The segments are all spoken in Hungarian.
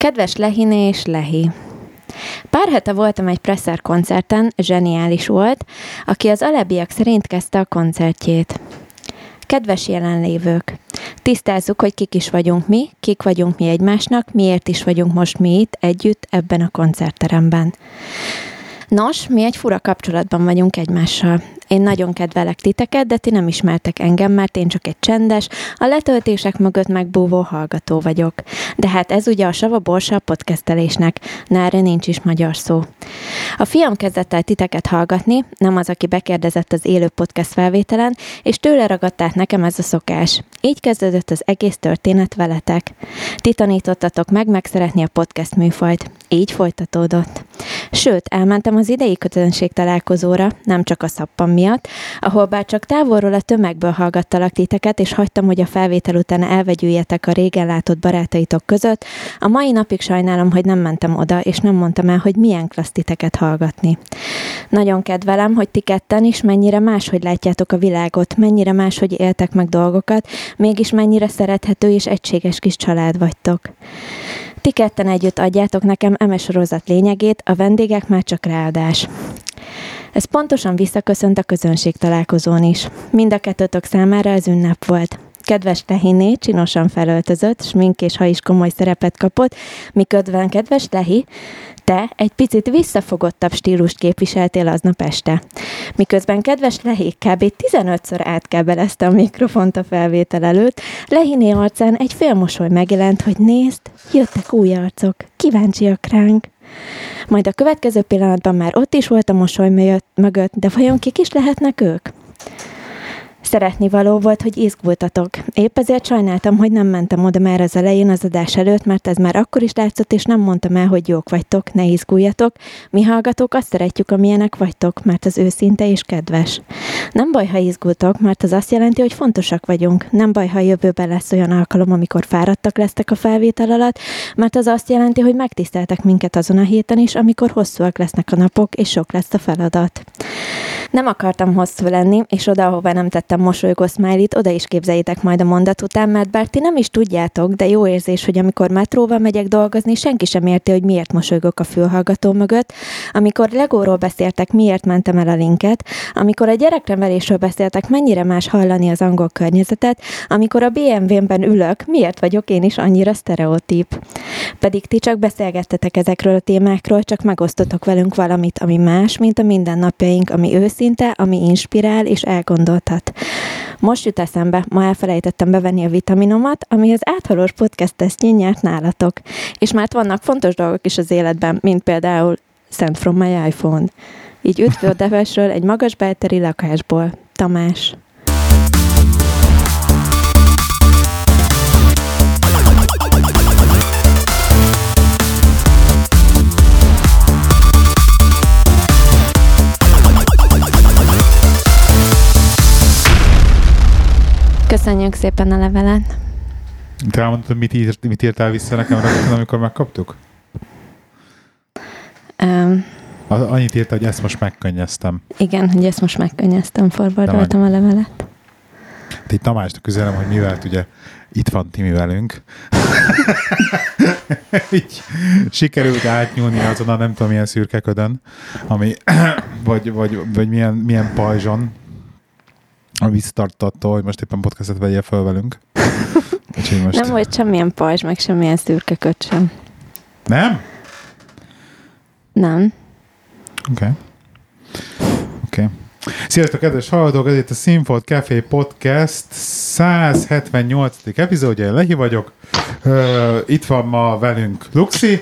Kedves Lehiné és Lehi! Pár hete voltam egy Presser koncerten, zseniális volt, aki az alebiak szerint kezdte a koncertjét. Kedves jelenlévők! Tisztázzuk, hogy kik is vagyunk mi, kik vagyunk mi egymásnak, miért is vagyunk most mi itt együtt ebben a koncertteremben. Nos, mi egy fura kapcsolatban vagyunk egymással. Én nagyon kedvelek titeket, de ti nem ismertek engem, mert én csak egy csendes, a letöltések mögött megbúvó hallgató vagyok. De hát ez ugye a Sava Borsa podcastelésnek, na erre nincs is magyar szó. A fiam kezdett el titeket hallgatni, nem az, aki bekérdezett az élő podcast felvételen, és tőle ragadták nekem ez a szokás. Így kezdődött az egész történet veletek. Ti tanítottatok meg megszeretni a podcast műfajt. Így folytatódott. Sőt, elmentem az idei közönség találkozóra, nem csak a szappan miatt, ahol bár csak távolról a tömegből hallgattalak titeket, és hagytam, hogy a felvétel után elvegyüljetek a régen látott barátaitok között, a mai napig sajnálom, hogy nem mentem oda, és nem mondtam el, hogy milyen klassz titeket hallgatni. Nagyon kedvelem, hogy ti ketten is mennyire máshogy látjátok a világot, mennyire máshogy éltek meg dolgokat, mégis mennyire szerethető és egységes kis család vagytok. Ti ketten együtt adjátok nekem eme sorozat lényegét, a vendégek már csak ráadás. Ez pontosan visszaköszönt a közönség találkozón is. Mind a kettőtök számára ez ünnep volt. Kedves Lehiné csinosan felöltözött, smink és ha is komoly szerepet kapott, miközben kedves Lehi, te egy picit visszafogottabb stílust képviseltél aznap este. Miközben kedves Lehi kb. 15-ször átkábelezte a mikrofont a felvétel előtt, Lehiné arcán egy félmosoly megjelent, hogy nézd, jöttek új arcok, kíváncsiak ránk. Majd a következő pillanatban már ott is volt a mosoly mögött, de vajon kik is lehetnek ők? Szeretni való volt, hogy izgultatok. Épp ezért sajnáltam, hogy nem mentem oda már az elején az adás előtt, mert ez már akkor is látszott, és nem mondtam el, hogy jók vagytok, ne izguljatok. Mi hallgatók azt szeretjük, amilyenek vagytok, mert az őszinte és kedves. Nem baj, ha izgultok, mert az azt jelenti, hogy fontosak vagyunk. Nem baj, ha a jövőben lesz olyan alkalom, amikor fáradtak lesztek a felvétel alatt, mert az azt jelenti, hogy megtiszteltek minket azon a héten is, amikor hosszúak lesznek a napok, és sok lesz a feladat. Nem akartam hosszú lenni, és oda, ahová nem tettem mosolygó smiley oda is képzeljétek majd a mondat után, mert bár ti nem is tudjátok, de jó érzés, hogy amikor metróval megyek dolgozni, senki sem érti, hogy miért mosolygok a fülhallgató mögött. Amikor Legóról beszéltek, miért mentem el a linket, amikor a gyereknevelésről beszéltek, mennyire más hallani az angol környezetet, amikor a BMW-ben ülök, miért vagyok én is annyira sztereotíp. Pedig ti csak beszélgettetek ezekről a témákról, csak megosztotok velünk valamit, ami más, mint a mindennapjaink, ami őszinte, ami inspirál és elgondoltat. Most jut eszembe, ma elfelejtettem bevenni a vitaminomat, ami az áthalós podcast tesztjén nyert nálatok. És már vannak fontos dolgok is az életben, mint például Send from my iPhone. Így üdvöldevesről egy magas belteri lakásból. Tamás. Köszönjük szépen a levelet. Te elmondtad, mit, írt, mit írtál vissza nekem rögtön, amikor megkaptuk? Um, Annyit írta, hogy ezt most megkönnyeztem. Igen, hogy ezt most megkönnyeztem, forwardoltam a levelet. De itt Tamásnak üzenem, hogy mivel ugye itt van Timi velünk. Így sikerült átnyúlni azon a nem tudom milyen szürkeködön, ami, vagy, vagy, vagy milyen, milyen pajzson, ami visszatartattól, hogy most éppen podcastet vegye föl velünk. most... Nem volt semmilyen pajzs, meg semmilyen szürke köt sem. Nem? Nem. Oké. Okay. Oké. Okay. Sziasztok, kedves hallgatók! Ez itt a Sinfold Café Podcast 178. epizódja, én Lehi vagyok. Uh, itt van ma velünk Luxi.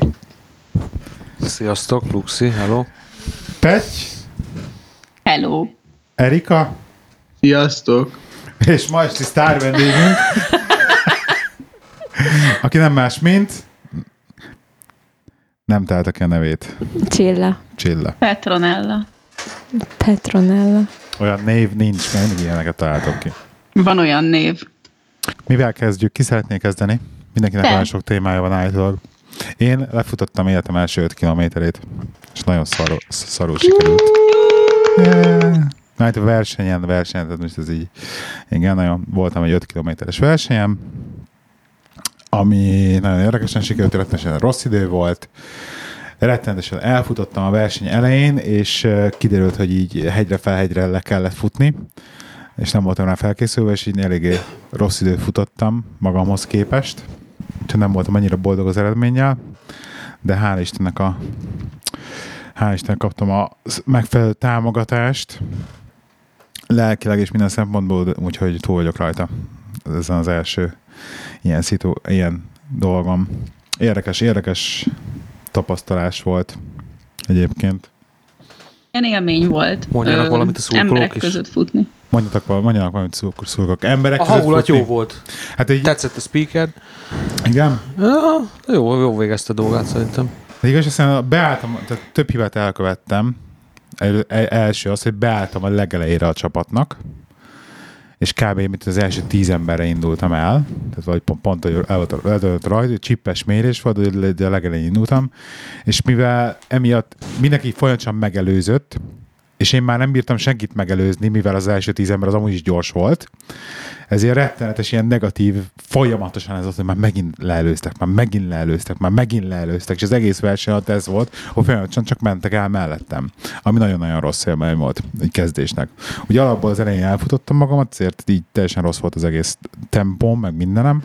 Sziasztok, Luxi, hello. Petty. Hello. Erika. Sziasztok! És ma esti sztár vendégünk, aki nem más, mint nem találtak ki a nevét. Csilla. Csilla. Petronella. Petronella. Olyan név nincs, mert mindig ilyeneket találtok ki. Van olyan név. Mivel kezdjük? Ki szeretné kezdeni? Mindenkinek olyan sok témája van állítólag. Én lefutottam életem első 5 kilométerét, és nagyon szarul, szarul sikerült. Yeah. Hát a versenyen, versenyen, tehát most ez így, igen, nagyon voltam egy 5 kilométeres versenyem, ami nagyon érdekesen sikerült, rettenetesen rossz idő volt, rettenetesen elfutottam a verseny elején, és kiderült, hogy így hegyre fel hegyre le kellett futni, és nem voltam rá felkészülve, és így eléggé rossz időt futottam magamhoz képest, úgyhogy nem voltam annyira boldog az eredménnyel, de hál' Istennek a hál' Istennek kaptam a megfelelő támogatást, lelkileg és minden szempontból, úgyhogy túl vagyok rajta. Ez az első ilyen, szitu, ilyen dolgom. Érdekes, érdekes tapasztalás volt egyébként. Ilyen élmény volt. Mondjanak ö, valamit a szurkolók Emberek is. között futni. Mondjatok, val- mondjanak valamit szurkok, szurkok. Emberek A között hangulat futni? jó volt. Hát egy, Tetszett a speaker. igen. Ja, jó, jó végezte a dolgát szerintem. De igaz, aztán beálltam, tehát több hibát elkövettem. El, el, első az, hogy beálltam a legelejére a csapatnak, és kb. mint az első tíz emberre indultam el, tehát vagy pont, pont hogy el volt, rajta, hogy csippes mérés volt, hogy a legelején indultam, és mivel emiatt mindenki folyamatosan megelőzött, és én már nem bírtam senkit megelőzni, mivel az első tíz ember az amúgy is gyors volt, ezért rettenetes ilyen negatív, folyamatosan ez az, hogy már megint leelőztek, már megint leelőztek, már megint leelőztek, és az egész verseny alatt ez volt, hogy folyamatosan csak mentek el mellettem, ami nagyon-nagyon rossz élmény volt egy kezdésnek. Ugye alapból az elején elfutottam magamat, ezért így teljesen rossz volt az egész tempóm, meg mindenem,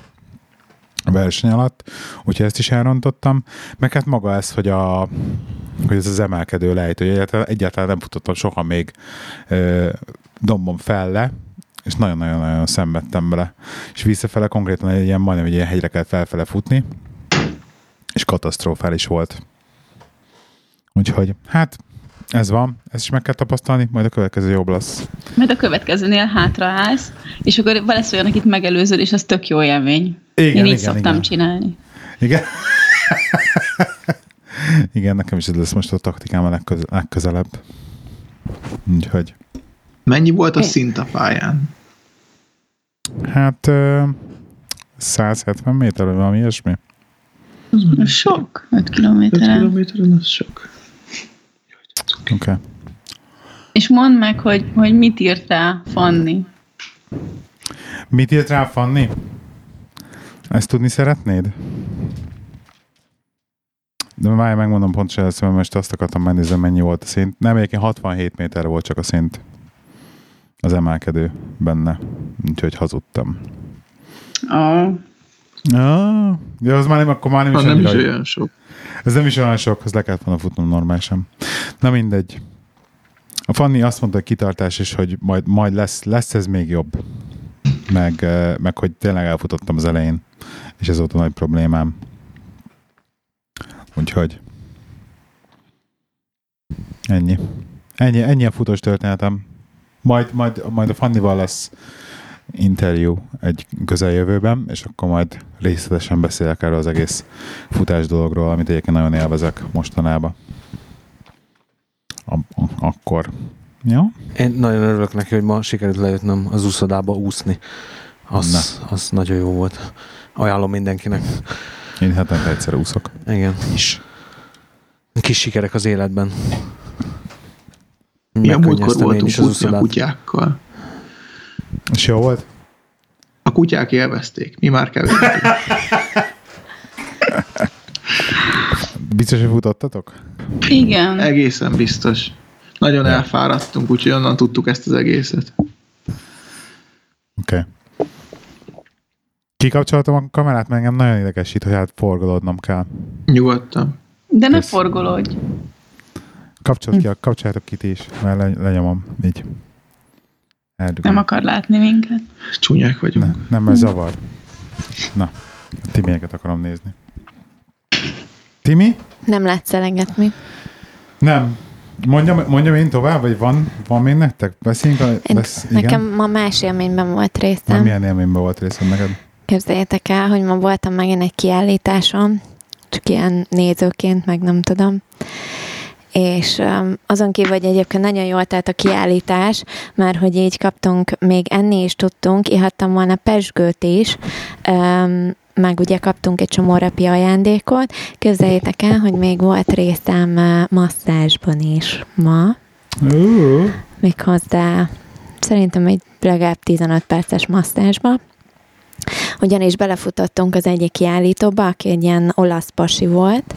a verseny alatt, úgyhogy ezt is elrontottam. Meg hát maga ez, hogy, a, hogy ez az emelkedő lejtő, hogy egyáltalán, egyáltalán nem futottam soha még ö, dombom fel le, és nagyon-nagyon-nagyon szenvedtem bele. És visszafele konkrétan egy ilyen majdnem egy ilyen hegyre kellett felfele futni, és katasztrofális volt. Úgyhogy, hát ez van, ezt is meg kell tapasztalni, majd a következő jobb lesz. Majd a következőnél hátraállsz, és akkor lesz olyan, akit megelőzöd, és az tök jó élmény. Igen, Én így igen, szoktam igen. csinálni. Igen. Igen, nekem is ez lesz most a taktikám a legköz- legközelebb. Úgyhogy, Mennyi volt a szint a pályán? hát ö, 170 méter, vagy valami ilyesmi. Sok, 5 5 kilométeren. kilométeren az sok. Oké. Okay. És mondd meg, hogy, hogy mit írtál, Fanni. Mit írt rá Fanni? Ezt tudni szeretnéd? De várj, megmondom pontosan ezt, mert most azt akartam megnézni, mennyi volt a szint. Nem, egyébként 67 méter volt csak a szint. Az emelkedő benne. Úgyhogy hazudtam. Oh. Ah, ja, az már nem, akkor már nem Ha is, nem is olyan sok. Ez nem is olyan sok, az le kellett volna futnom normálisan. Na mindegy. A Fanni azt mondta, hogy kitartás, és hogy majd, majd lesz, lesz ez még jobb. Meg, meg, hogy tényleg elfutottam az elején, és ez volt a nagy problémám. Úgyhogy ennyi. Ennyi, ennyi a futós történetem. Majd, majd, majd a Fannival lesz interjú egy közeljövőben, és akkor majd részletesen beszélek erről az egész futás dologról, amit egyébként nagyon élvezek mostanában. A, a, akkor. Ja? Én nagyon örülök neki, hogy ma sikerült lejöttem az úszodába úszni. Az, az nagyon jó volt. Ajánlom mindenkinek. Én hetente egyszer úszok. Igen. Is. Kis sikerek az életben. Milyen múltkor Megkönnyeztem én voltunk is az a kutyákkal. És jó volt? A kutyák élvezték, mi már kevésbé. Biztos, hogy futottatok? Igen. Egészen biztos. Nagyon elfáradtunk, úgyhogy onnan tudtuk ezt az egészet. Oké. Okay. Kikapcsoltam a kamerát, mert engem nagyon idegesít, hogy hát forgolódnom kell. Nyugodtan. De ne Kösz. forgolódj. Kapcsolt ki, kapcsoljátok ki ti is, mert le, lenyomom. Így. Eldugom. Nem akar látni minket. Csúnyák vagyunk. Ne, nem, mert zavar. Na, a Timieket akarom nézni. Timi? Nem látsz eleget mi? Nem. Mondjam, mondjam én tovább, vagy van, van még nektek? Beszéljünk a... Besz, igen? nekem ma más élményben volt részem. milyen élményben volt részed neked? Képzeljétek el, hogy ma voltam megint egy kiállításon, csak ilyen nézőként, meg nem tudom. És azon kívül, hogy egyébként nagyon jól telt a kiállítás, mert hogy így kaptunk, még enni is tudtunk, ihattam volna pesgőt is, meg ugye kaptunk egy csomó rapi ajándékot. Képzeljétek el, hogy még volt részem uh, masszázsban is ma, Uh, méghozzá szerintem egy legalább 15 perces masszázsba, ugyanis belefutottunk az egyik kiállítóba, aki egy ilyen olasz pasi volt,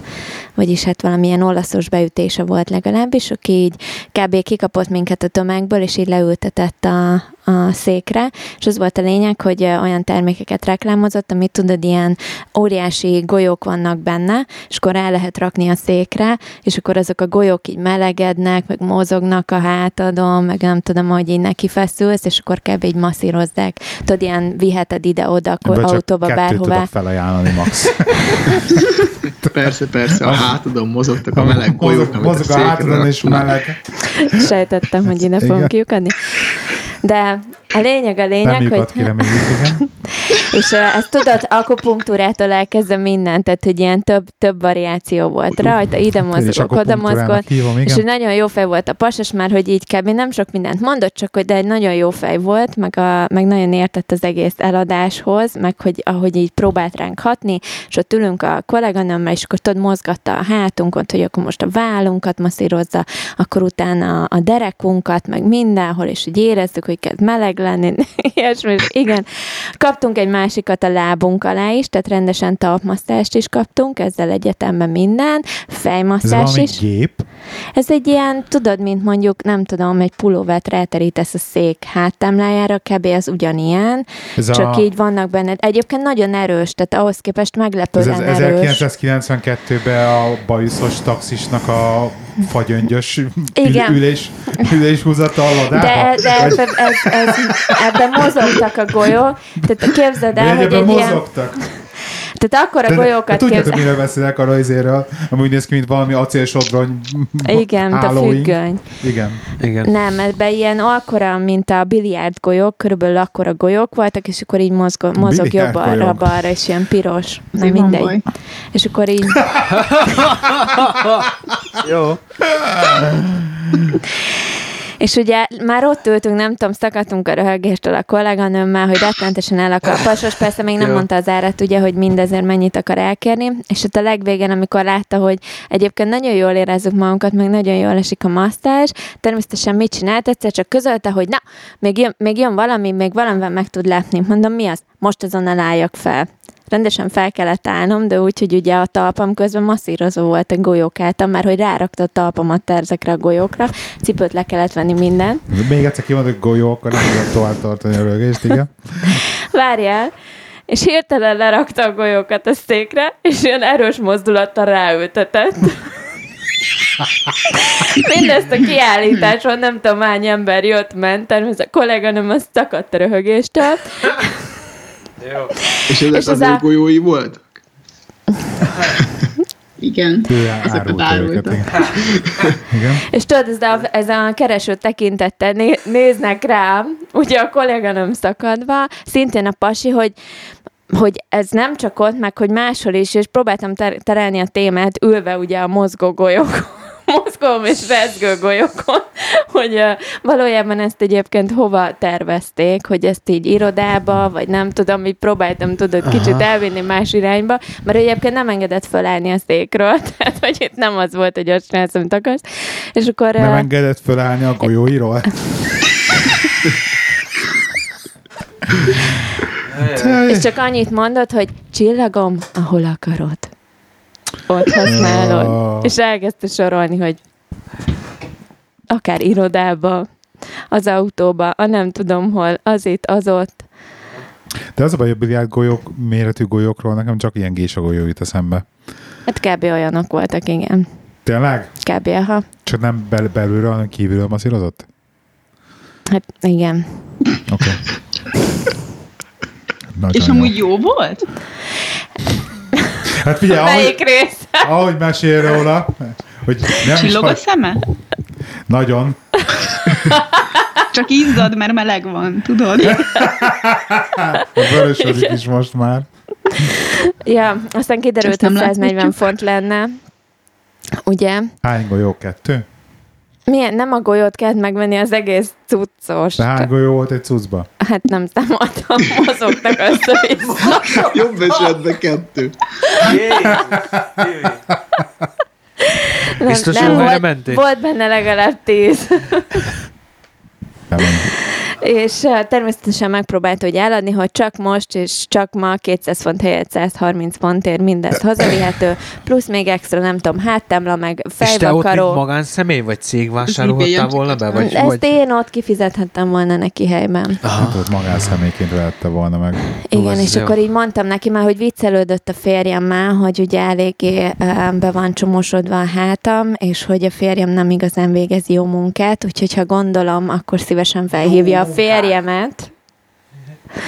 vagyis hát valamilyen olaszos beütése volt legalábbis, aki így kb. kikapott minket a tömegből, és így leültetett a, a székre, és az volt a lényeg, hogy olyan termékeket reklámozott, amit tudod, ilyen óriási golyók vannak benne, és akkor rá lehet rakni a székre, és akkor azok a golyók így melegednek, meg mozognak a hátadon, meg nem tudom, hogy így neki feszülsz, és akkor kb. így masszírozzák. Tudod, ilyen viheted ide-oda, akkor Ebből csak autóba, kettőt bárhová. tudok felajánlani, Max. Persze, persze, a hátadon mozogtak a meleg golyók, Mozog, mozog a hátadon és meleg. Sejtettem, hogy ide fogom kiukadni. De a lényeg a lényeg, Nem hogy... reméljük, igen. És uh, ezt tudod, akupunktúrától elkezdve minden, tehát hogy ilyen több, több variáció volt rajta, ide is mozgok, oda mozgok, hívom, és hogy nagyon jó fej volt a pasas, már hogy így kb. nem sok mindent mondott, csak hogy de egy nagyon jó fej volt, meg, a, meg nagyon értett az egész eladáshoz, meg hogy ahogy így próbált ránk hatni, és ott ülünk a kolléganőmmel, és akkor tudod, mozgatta a hátunkon, hogy akkor most a vállunkat masszírozza, akkor utána a derekunkat, meg mindenhol, és úgy érezzük, hogy kezd meleg lenni, ilyesmi, és igen. Kaptunk egy másikat a lábunk alá is, tehát rendesen talpmasztást is kaptunk, ezzel egyetemben minden, Ez valami is. gép. Ez egy ilyen, tudod, mint mondjuk, nem tudom, egy pulóvert ráterítesz a szék háttámlájára, kb. az ugyanilyen, Ez csak a, így vannak benne. Egyébként nagyon erős, tehát ahhoz képest ez meglepően az erős. 1992-ben a bajuszos taxisnak a fagyöngyös Igen. ül- ülés, ülés húzatta a ladába. De, de ebben, ez, ez, ebben mozogtak a golyók, tehát képzeld el, de hogy egy ebben ilyen, mozogtak. tehát akkor a golyókat Tudjátok, képzel. miről beszélek a rajzéről? Ami úgy néz ki, mint valami acélsodrony Igen, mint a függöny. Igen. Igen. Nem, ebben ilyen akkora, mint a biliárd golyók, körülbelül akkora golyók voltak, és akkor így mozog, mozog jobbra, balra, és ilyen piros. Nem mindegy. baj. És akkor így Jó. És ugye már ott ültünk, nem tudom, szakadtunk a röhögéstől a kolléganőmmel, hogy rettentesen el akar. Pasos persze még nem mondta az árat, ugye, hogy mindezért mennyit akar elkérni, és ott a legvégén, amikor látta, hogy egyébként nagyon jól érezzük magunkat, meg nagyon jól esik a masztás, természetesen mit csinált, egyszer csak közölte, hogy na, még jön, még jön valami, még valamivel meg tud lepni. Mondom, mi az? Most azonnal álljak fel. Rendesen fel kellett állnom, de úgy, hogy ugye a talpam közben masszírozó volt a golyók által, mert hogy rárakta a talpamat ezekre a golyókra, cipőt le kellett venni minden. Még egyszer kimondok golyó, akkor nem tudom tovább tartani a rögést, igen. Várjál! És hirtelen lerakta a golyókat a székre, és ilyen erős mozdulattal ráültetett. Mindezt a kiállításon nem tudom hány ember jött, ment, természetesen a kolléganőm azt szakadt a röhögéstől. És ezek És az ez ő a- golyói voltak? Igen. Ezeket árulta igen. És tudod, ez a, ez a kereső tekintettel né, néznek rám, ugye a kolléganőm szakadva, szintén a pasi, hogy hogy ez nem csak ott, meg hogy máshol is, és próbáltam ter- terelni a témát, ülve ugye a mozgó golyókon, mozgó és rezgő golyókon, hogy uh, valójában ezt egyébként hova tervezték, hogy ezt így irodába, vagy nem tudom, így próbáltam, tudod, kicsit elvinni más irányba, mert egyébként nem engedett fölállni a székről, tehát hogy itt nem az volt, hogy azt csinálsz, amit akarsz, és akkor... Nem uh, engedett fölállni a golyóiról? És csak annyit mondod, hogy csillagom, ahol akarod. Ott használod. És elkezdte sorolni, hogy akár irodába, az autóba, a nem tudom hol, az itt, az ott. De az a baj, hogy a biliárd golyók, méretű golyókról nekem csak ilyen gésa golyó jut eszembe. Hát kb. olyanok voltak, igen. Tényleg? Kb. ha. Csak nem bel- belülről, hanem kívülről masszírozott? Hát igen. Oké. Okay. És amúgy jó volt? Hát figyelj, ahogy, rész? ahogy mesél róla, hogy nem is Csillog a szeme? nagyon. Csak izzad, mert meleg van, tudod? Vörösödik is most már. Ja, aztán kiderült, hogy 140 láthatjuk. font lenne. Ugye? Hány golyó? Kettő? Milyen, nem a golyót kellett megvenni, az egész cuccos. De hány golyó volt egy cuccba? Hát nem számoltam, mozogtak össze-vissza. Jobb esetben kettő. Biztos nem volt, mentél? volt benne legalább tíz. És természetesen megpróbálta hogy eladni, hogy csak most, és csak ma 200 font helyett 130 fontért mindez hazavihető, plusz még extra, nem tudom, háttámla, meg És te ott, fejvakaró. magánszemély, vagy cég vásárolhattál volna be? Vagy, Ezt vagy... én ott kifizethettem volna neki helyben. Hát ott magánszemélyként vehette volna meg. Igen, és jó. akkor így mondtam neki már, hogy viccelődött a férjemmel, hogy ugye eléggé be van csomósodva a hátam, és hogy a férjem nem igazán végezi jó munkát, úgyhogy ha gondolom, akkor szívesen felhívja a av ferie.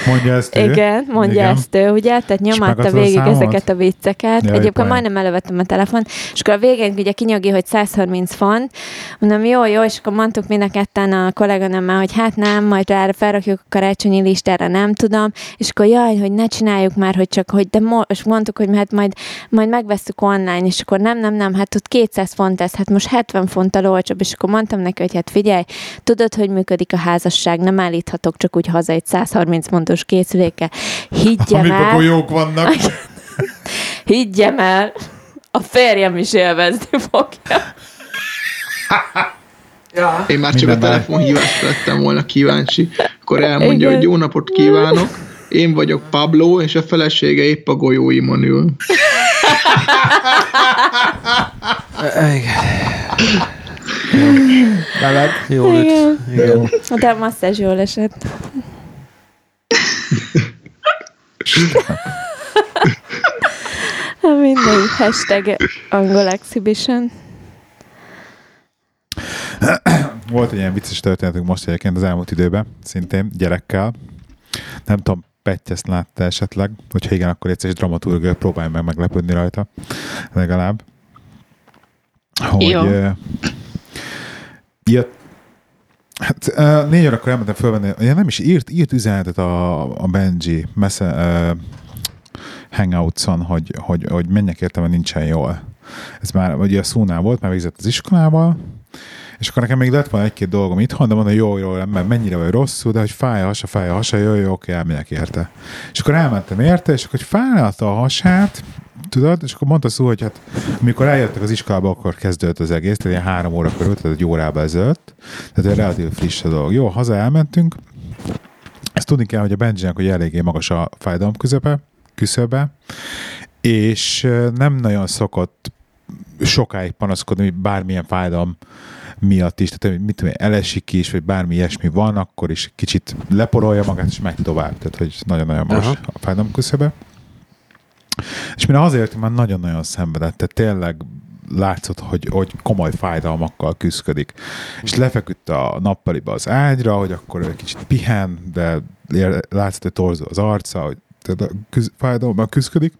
Mondja ezt ő? Igen, mondja Igen. ezt ő, ugye? Tehát nyomatta megadod a végig számot? ezeket a vicceket. Jaj, Egyébként poén. majdnem elővettem a telefon, és akkor a végén ugye kinyögi, hogy 130 font. Mondom, jó, jó, és akkor mondtuk mind a ketten a kolléganőmmel, hogy hát nem, majd erre felrakjuk a karácsonyi listára, nem tudom. És akkor jaj, hogy ne csináljuk már, hogy csak, hogy de most mondtuk, hogy hát majd, majd megveszük online, és akkor nem, nem, nem, hát ott 200 font ez, hát most 70 fonttal olcsóbb, és akkor mondtam neki, hogy hát figyelj, tudod, hogy működik a házasság, nem állíthatok csak úgy haza egy 130 fontos készülékkel. Higgyem Amiben el, golyók vannak. higgyem el, a férjem is élvezni fogja. Én már csak a Minden telefonhívásra lettem volna kíváncsi. Akkor elmondja, Igen. hogy jó napot kívánok, én vagyok Pablo, és a felesége épp a golyóimon ül. Igen. Veled? Jó lett. Igen. Igen. De a masszázs jól esett. Mindegy, hashtag angol exhibition. Volt egy ilyen vicces történetünk most egyébként az elmúlt időben, szintén gyerekkel. Nem tudom, Petty ezt látta esetleg, hogyha igen, akkor egyszer egy dramaturg próbálj meg meglepődni rajta, legalább. Hogy Jó. jött, Hát négy órakor elmentem fölvenni, ja, nem is írt, írt üzenetet a, a Benji messze, uh, Hangouts-on, hogy, hogy, hogy menjek értem, hogy nincsen jól. Ez már, ugye a Szúnál volt, már végzett az iskolával, és akkor nekem még lett volna egy-két dolgom itthon, de mondom, jó, jó, nem, mennyire vagy rosszul, de hogy fáj a hasa, fáj a hasa, jó, jó, oké, elmegyek érte. És akkor elmentem érte, és akkor hogy fájlalta a hasát, tudod, és akkor mondta szó, hogy hát amikor eljöttek az iskolába, akkor kezdődött az egész, tehát ilyen három óra körül, tehát egy órába ezelőtt, tehát egy relatív friss a dolog. Jó, haza elmentünk, ezt tudni kell, hogy a Benjinek, hogy eléggé magas a fájdalom közepe, küszöbe, és nem nagyon szokott sokáig panaszkodni, hogy bármilyen fájdalom miatt is, tehát mit tudom, elesik is, vagy bármi ilyesmi van, akkor is kicsit leporolja magát, és megy tovább. Tehát, hogy nagyon-nagyon magas Aha. a fájdalom küszöbe. És mire azért, már nagyon-nagyon szenvedett, tehát tényleg látszott, hogy, hogy komoly fájdalmakkal küzdik. És lefeküdt a nappaliba az ágyra, hogy akkor egy kicsit pihen, de látszott, hogy torzul az arca, hogy tehát a küz, fájdalommal küzdik.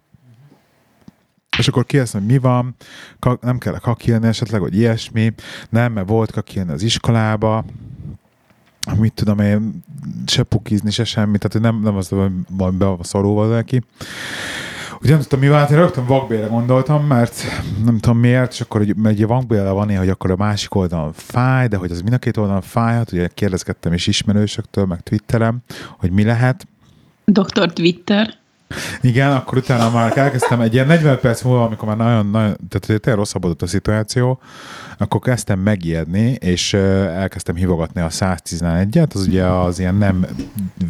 És akkor kérdeztem, hogy mi van, Ka- nem kell kakilni esetleg, vagy ilyesmi. Nem, mert volt kakilni az iskolába, mit tudom én, se pukizni, se semmi, tehát nem, nem az, hogy van be a szorulva neki. Ugye nem tudtam, mi hát én rögtön vakbélre gondoltam, mert nem tudom miért, és akkor, hogy, mert ugye vakbéle van ilyen, hogy akkor a másik oldalon fáj, de hogy az mind a két oldalon fájhat, ugye kérdezgettem is ismerősöktől, meg Twitterem, hogy mi lehet, Dr. Twitter. Igen, akkor utána már elkezdtem egy ilyen 40 perc múlva, amikor már nagyon, nagyon tehát tényleg rosszabbodott a szituáció, akkor kezdtem megijedni, és elkezdtem hívogatni a 111-et, az ugye az ilyen nem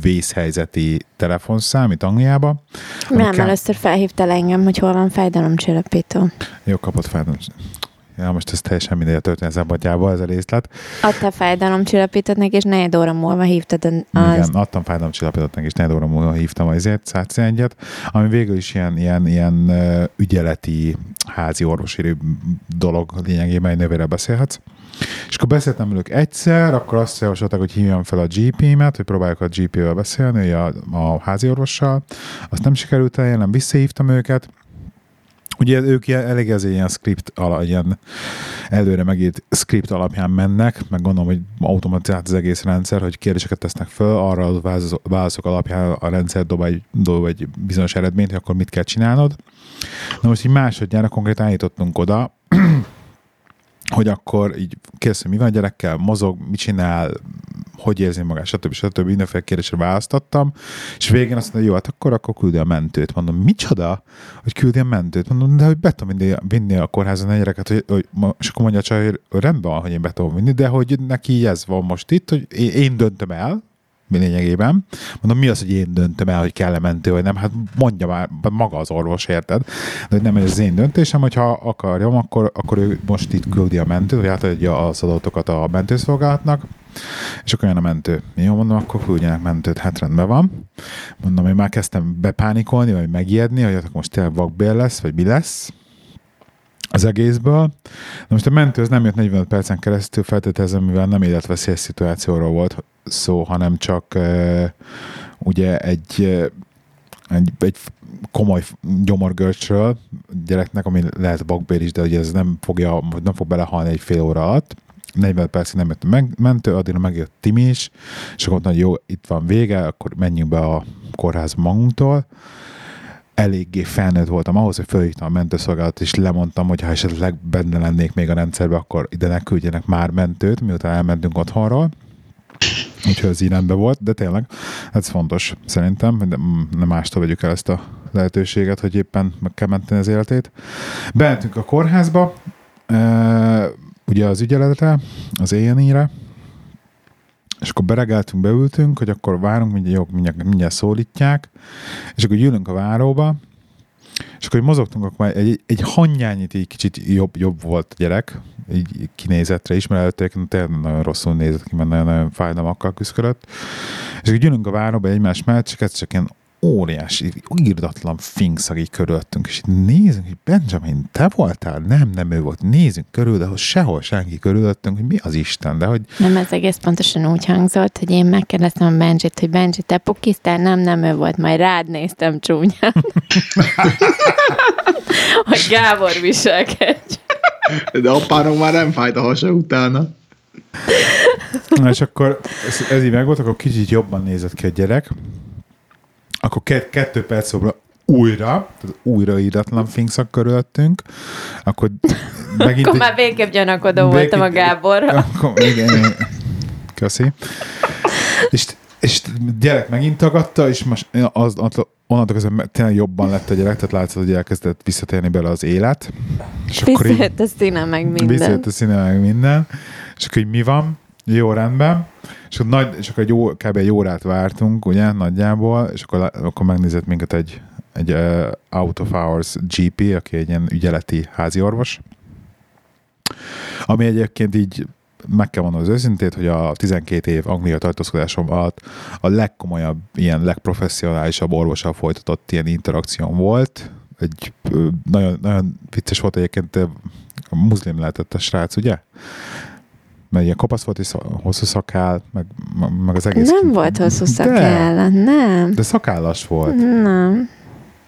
vészhelyzeti telefonszám itt Angliába. Nem, Amikkel- először felhívtál engem, hogy hol van fájdalomcsillapító. Jó, kapott fájdalom. Ja, most ez teljesen mindegy a történet szempontjából, ez a részlet. Adtál fájdalomcsillapítót neki, és negyed óra múlva hívtad az... Igen, adtam fájdalomcsillapítottak, és negyed óra múlva hívtam azért 111-et, ami végül is ilyen, ilyen, ilyen ügyeleti, házi orvosi dolog lényegében, egy nővérrel beszélhetsz. És akkor beszéltem velük egyszer, akkor azt javasolták, hogy hívjam fel a GP-met, hogy próbáljuk a GP-vel beszélni, a, a házi orvossal. Azt nem sikerült elérnem, visszahívtam őket, Ugye ők ilyen, elég ez ilyen script, ala, ilyen előre megírt script alapján mennek, meg gondolom, hogy automatizált az egész rendszer, hogy kérdéseket tesznek föl, arra a válasz- válaszok alapján a rendszer dob egy, dob egy bizonyos eredményt, hogy akkor mit kell csinálnod. Na most így másodjára konkrétan állítottunk oda, hogy akkor így kérdez, hogy mi van a gyerekkel, mozog, mit csinál, hogy érzi magát, stb. stb. Mindenféle kérdésre választottam, és végén azt mondja, jó, hát akkor, akkor küldi a mentőt. Mondom, micsoda, hogy küldi a mentőt? Mondom, de hogy be tudom vinni, vinni a kórházon a gyereket, hogy, hogy, és akkor mondja a csaj, hogy rendben van, hogy én be tudom vinni, de hogy neki ez van most itt, hogy én, én döntöm el, lényegében. Mondom, mi az, hogy én döntöm el, hogy kell-e mentő, vagy nem? Hát mondja már maga az orvos, érted? De hogy nem ez az én döntésem, hogyha akarjam, akkor, akkor ő most itt küldi a mentőt, vagy átadja az adatokat a mentőszolgálatnak, és akkor jön a mentő. Jó, mondom, akkor küldjenek mentőt, hát rendben van. Mondom, én már kezdtem bepánikolni, vagy megijedni, hogy akkor most tényleg vakbél lesz, vagy mi lesz az egészből. Na most a mentő az nem jött 45 percen keresztül, feltételezem, mivel nem életveszélyes szituációról volt szó, hanem csak uh, ugye egy, uh, egy, egy komoly gyomorgörcsről gyereknek, ami lehet bakbér is, de ugye ez nem, fogja, nem fog belehalni egy fél óra alatt. 40 percig nem jött meg, mentő, addigra megjött Timi is, és akkor mondta, hogy jó, itt van vége, akkor menjünk be a kórházba magunktól eléggé felnőtt voltam ahhoz, hogy fölhívtam a mentőszolgálatot, és lemondtam, hogy ha esetleg benne lennék még a rendszerbe, akkor ide ne küldjenek már mentőt, miután elmentünk otthonról. Úgyhogy ez így rendben volt, de tényleg ez fontos szerintem, de nem mástól vegyük el ezt a lehetőséget, hogy éppen meg kell menteni az életét. Bementünk a kórházba, ugye az ügyeletre, az éjjeníre, és akkor beregeltünk, beültünk, hogy akkor várunk, mindjárt, jó, mindjárt, mindjárt szólítják, és akkor ülünk a váróba, és akkor mozogtunk, akkor egy, egy, egy hangyányit így kicsit jobb, jobb volt a gyerek, így kinézetre is, mert előtte tényleg nagyon rosszul nézett ki, mert nagyon-nagyon fájdalmakkal küzdött. És akkor ülünk a váróba egymás mellett, csak csak ilyen óriási, írdatlan finkszag így körülöttünk, és így nézünk, hogy Benjamin, te voltál? Nem, nem ő volt. Nézünk körül, de hogy sehol senki körülöttünk, hogy mi az Isten, de hogy... Nem, ez egész pontosan úgy hangzott, hogy én megkérdeztem a Benjit, hogy Benji, te pukisztál? Nem, nem ő volt, majd rád néztem csúnyán. hogy Gábor viselkedj. De apának már nem fájt a hasa utána. Na és akkor ez, ez így megvolt, akkor kicsit jobban nézett ki a gyerek, akkor ke- kettő perc szóra újra, tehát újra íratlan finkszak körülöttünk, akkor megint... akkor már végképp gyanakodó végképp, voltam a Gáborra. Akkor, igen. Köszi. És, és gyerek megint tagadta, és most az, onnantól kezdve tényleg jobban lett a gyerek, tehát látszott, hogy elkezdett visszatérni bele az élet. És visszajött a színe meg minden. Visszajött a színe meg minden. És akkor, hogy mi van? Jó, rendben. És akkor, nagy, és akkor egy ó, kb. egy órát vártunk, ugye, nagyjából, és akkor, akkor megnézett minket egy, egy uh, out of hours GP, aki egy ilyen ügyeleti háziorvos, ami egyébként így meg kell mondanom az őszintét, hogy a 12 év Anglia tartózkodásom alatt a legkomolyabb, ilyen legprofessionálisabb orvossal folytatott ilyen interakció volt. Egy nagyon, nagyon vicces volt egyébként, muszlim lehetett a srác, ugye? Mert ilyen kopasz volt, és hosszú szakál, meg, meg az egész... Nem volt hosszú szakál, de, nem. De szakállas volt. Nem.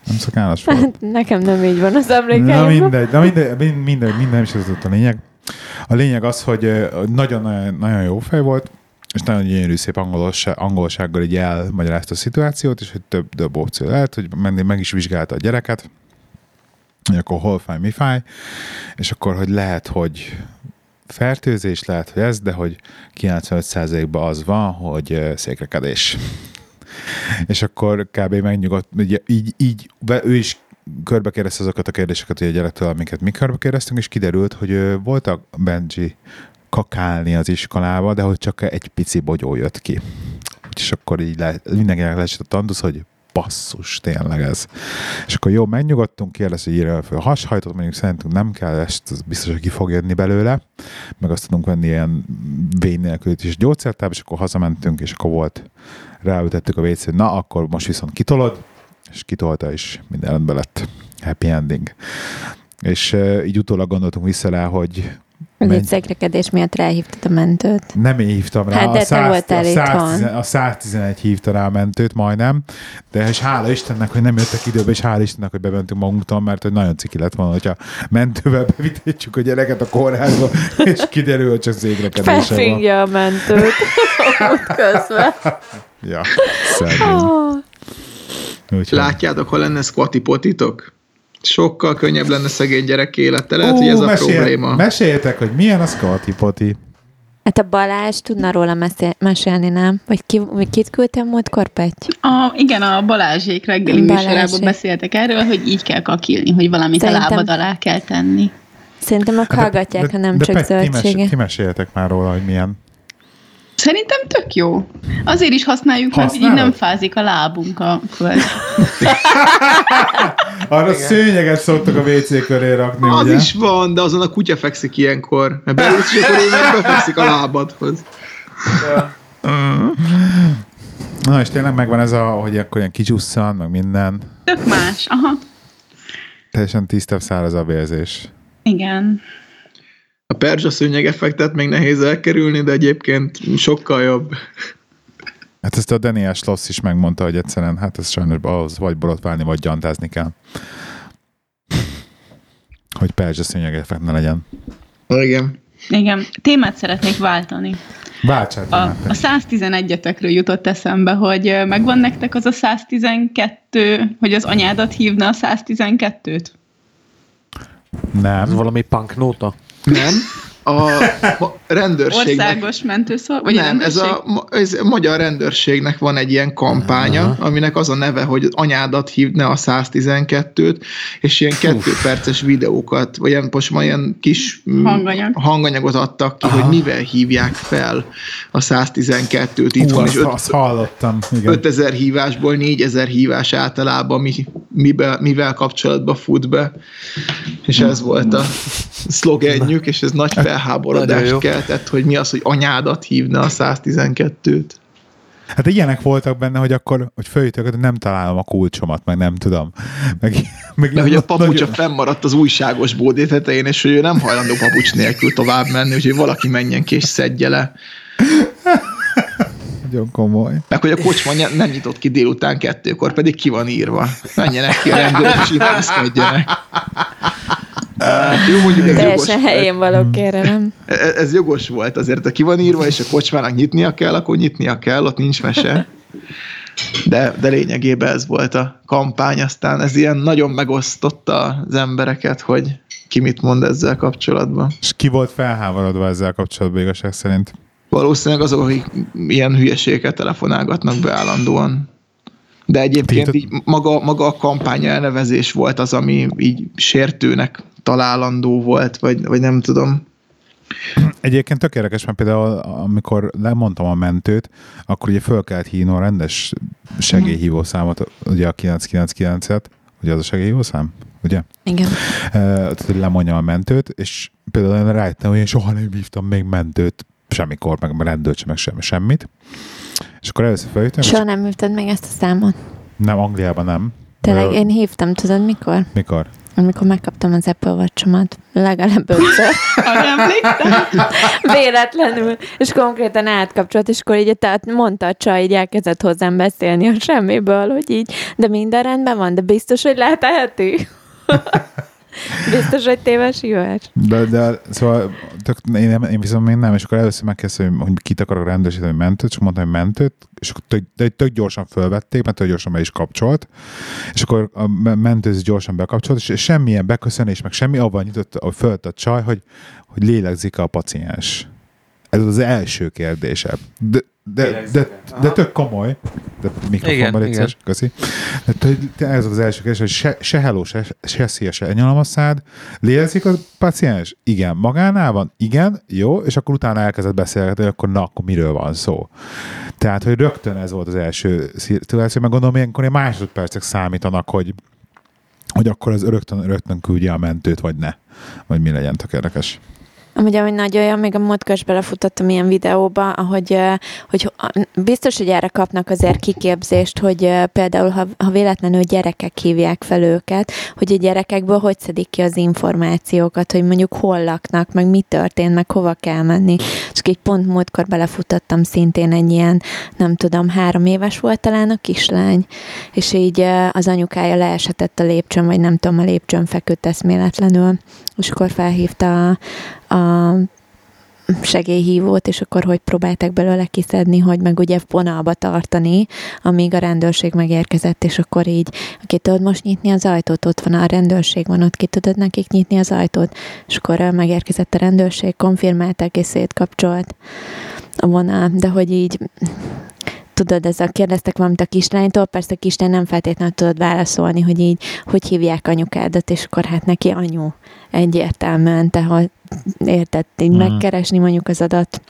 Nem szakállas volt. Hát, nekem nem így van az emlékeim. Na mindegy, na mindegy, mindegy, mindegy, minden is ez a lényeg. A lényeg az, hogy nagyon, nagyon, nagyon jó fej volt, és nagyon gyönyörű szép angolosság, angolsággal így elmagyarázta a szituációt, és hogy több, több opció lehet, hogy menni meg is vizsgálta a gyereket, hogy akkor hol fáj, mi fáj, és akkor, hogy lehet, hogy fertőzés lehet, hogy ez, de hogy 95%-ban az van, hogy székrekedés. és akkor kb. megnyugodt, ugye így, így ő is körbe azokat a kérdéseket, hogy a gyerektől, amiket mi körbe és kiderült, hogy voltak Benji kakálni az iskolába, de hogy csak egy pici bogyó jött ki. És akkor így le, mindenkinek leesett a tandusz, hogy basszus, tényleg ez. És akkor jó, megnyugodtunk, kérdez, hogy írja föl hashajtot, mondjuk szerintünk nem kell, ezt biztos, hogy ki fog jönni belőle, meg azt tudunk venni ilyen vény nélkül is gyógyszertáb, és akkor hazamentünk, és akkor volt, ráütettük a wc na, akkor most viszont kitolod, és kitolta, és minden rendben lett. Happy ending. És így utólag gondoltunk vissza rá, hogy meg egy szegrekedés miatt ráhívtad a mentőt. Nem én hívtam rá. Hát de a, 100, te a, 110, a 111 hívta rá a mentőt majdnem, de és hála Istennek, hogy nem jöttek időbe, és hála Istennek, hogy bementünk magunktól, mert hogy nagyon ciki lett volna, hogyha mentővel bevitetjük a gyereket a kórházba, és kiderül, hogy csak szégrekedése van. a mentőt közben. ja, oh. Látjátok, hol lenne squatty potitok? Sokkal könnyebb lenne szegény gyerek élete. Lehet, Ú, hogy ez mesél, a probléma. Meséljetek, hogy milyen a Scotty Poti. Hát a Balázs tudna róla mesél, mesélni, nem? Vagy ki, kit küldtem múltkor, Petty? A, igen, a Balázsék reggeli műsorában beszéltek erről, hogy így kell kakilni, hogy valamit Szerintem... a lábad alá kell tenni. Szerintem a hallgatják, ha nem de, csak de zöldsége. Ki meséljetek már róla, hogy milyen. Szerintem tök jó. Azért is használjuk, Használod? mert így nem fázik a lábunk a föld. Arra Igen. szőnyeget szoktak a WC köré rakni, Az ugye? is van, de azon a kutya fekszik ilyenkor. Mert beülsz, és akkor ő befekszik a lábadhoz. Na, és tényleg megvan ez a, hogy akkor ilyen kicsusszan, meg minden. Tök más, aha. Teljesen tisztább száraz a vérzés. Igen. A perzsa szőnyeg effektet még nehéz elkerülni, de egyébként sokkal jobb. Hát ezt a Daniel Schloss is megmondta, hogy egyszerűen, hát ez sajnos ahhoz vagy borotválni, vagy gyantázni kell. Hogy perzsa szőnyeg effekt ne legyen. Igen. Igen. Témát szeretnék váltani. Váltsát. A, a 111-etekről jutott eszembe, hogy megvan nektek az a 112, hogy az anyádat hívna a 112-t? Nem. Ez valami punk nóta? Nem. A rendőrségnek... Országos mentőszó? Vagy nem, ez a, ez a magyar rendőrségnek van egy ilyen kampánya, uh-huh. aminek az a neve, hogy anyádat hívne a 112-t, és ilyen kettő perces videókat, vagy ilyen, most már ilyen kis mm, Hanganyag. hanganyagot adtak ki, Aha. hogy mivel hívják fel a 112-t. Itt Hú, azt hallottam. Igen. 5000 hívásból 4000 hívás általában mi, mibe, mivel kapcsolatban fut be, és ez volt a szlogenjük, és ez nagy felháborodást keltett, hogy mi az, hogy anyádat hívna a 112-t. Hát ilyenek voltak benne, hogy akkor, hogy följöttök, hogy nem találom a kulcsomat, meg nem tudom. Meg, meg Mert hogy a papucsa nagyon... fennmaradt az újságos bódé tetején, és hogy ő nem hajlandó papucs nélkül tovább menni, úgyhogy valaki menjen ki és szedje le. Nagyon komoly. Meg hogy a kocsma nem nyitott ki délután kettőkor, pedig ki van írva. Menjenek ki a rendőrök, és intézkedjenek. Hát, jó, mondjuk ez Teljesen jogos helyén való kérelem. Ez, ez jogos volt, azért ha ki van írva, és a kocsmának nyitnia kell, akkor nyitnia kell, ott nincs mese. De, de lényegében ez volt a kampány, aztán ez ilyen nagyon megosztotta az embereket, hogy ki mit mond ezzel kapcsolatban. És ki volt felháborodva ezzel kapcsolatban igazság szerint? Valószínűleg azok, akik ilyen hülyeségeket telefonálgatnak be állandóan. De egyébként így maga, maga a kampány elnevezés volt az, ami így sértőnek találandó volt, vagy, vagy nem tudom. Egyébként tök érdekes, mert például amikor lemondtam a mentőt, akkor ugye föl kellett hívnom a rendes segélyhívó számot, ugye a 999-et, ugye az a segélyhívó szám? Ugye? Igen. Uh, tehát, hogy lemondjam a mentőt, és például rájöttem, hogy én soha nem hívtam még mentőt semmikor, meg rendőrt sem, meg semmi, semmit. És akkor először feljöttem. Soha nem hívtad még ezt a számot? Nem, Angliában nem. Tényleg, én hívtam, tudod mikor? Mikor? Amikor megkaptam az Apple watch legalább ötször. Véletlenül. És konkrétan átkapcsolt, és akkor így tehát mondta a csaj, így elkezdett hozzám beszélni a semmiből, hogy így, de minden rendben van, de biztos, hogy leheteheti. Biztos, hogy téves hívás? De, de szóval tök, én, nem, én viszont még nem, és akkor először megkezdtem, hogy, hogy kit akarok rendőrsíteni, mentőt, és mondtam, hogy mentőt, és akkor tök, tök, tök gyorsan fölvették, mert tök gyorsan be is kapcsolt, és akkor a mentőz gyorsan bekapcsolt, és semmilyen beköszönés, meg semmi, abban nyitott, hogy fölt a csaj, hogy, hogy lélegzik a paciens. Ez az első kérdése. De, de, de, de tök komoly. De mikrofonban légy köszi. De ez az első kérdés, hogy se, se hello, se, se szia, se enyalom a szád. Lélezik a paciens? Igen. Magánál van? Igen. Jó. És akkor utána elkezdett beszélgetni, hogy akkor na, akkor miről van szó. Tehát, hogy rögtön ez volt az első szituáció, meg gondolom, ilyenkor ilyen másodpercek számítanak, hogy hogy akkor az rögtön, rögtön küldje a mentőt, vagy ne. Vagy mi legyen, tök érdekes. Amúgy, hogy nagy olyan, még a múltkor is belefutottam ilyen videóba, ahogy, hogy biztos, hogy erre kapnak azért kiképzést, hogy például, ha, ha véletlenül gyerekek hívják fel őket, hogy a gyerekekből hogy szedik ki az információkat, hogy mondjuk hol laknak, meg mi történt, meg hova kell menni. És így pont múltkor belefutottam szintén egy ilyen, nem tudom, három éves volt talán a kislány, és így az anyukája leesetett a lépcsőn, vagy nem tudom, a lépcsőn feküdt eszméletlenül, és akkor felhívta a, a segélyhívót, és akkor hogy próbálták belőle kiszedni, hogy meg ugye vonalba tartani, amíg a rendőrség megérkezett, és akkor így, ki tudod most nyitni az ajtót, ott van a rendőrség, van ott, ki tudod nekik nyitni az ajtót, és akkor megérkezett a rendőrség, konfirmálták, és szétkapcsolt a vonal, de hogy így tudod, ezzel kérdeztek valamit a kislánytól, persze a kislány nem feltétlenül tudod válaszolni, hogy így, hogy hívják anyukádat, és akkor hát neki anyu egyértelműen, tehát érted, így mm. megkeresni mondjuk az adat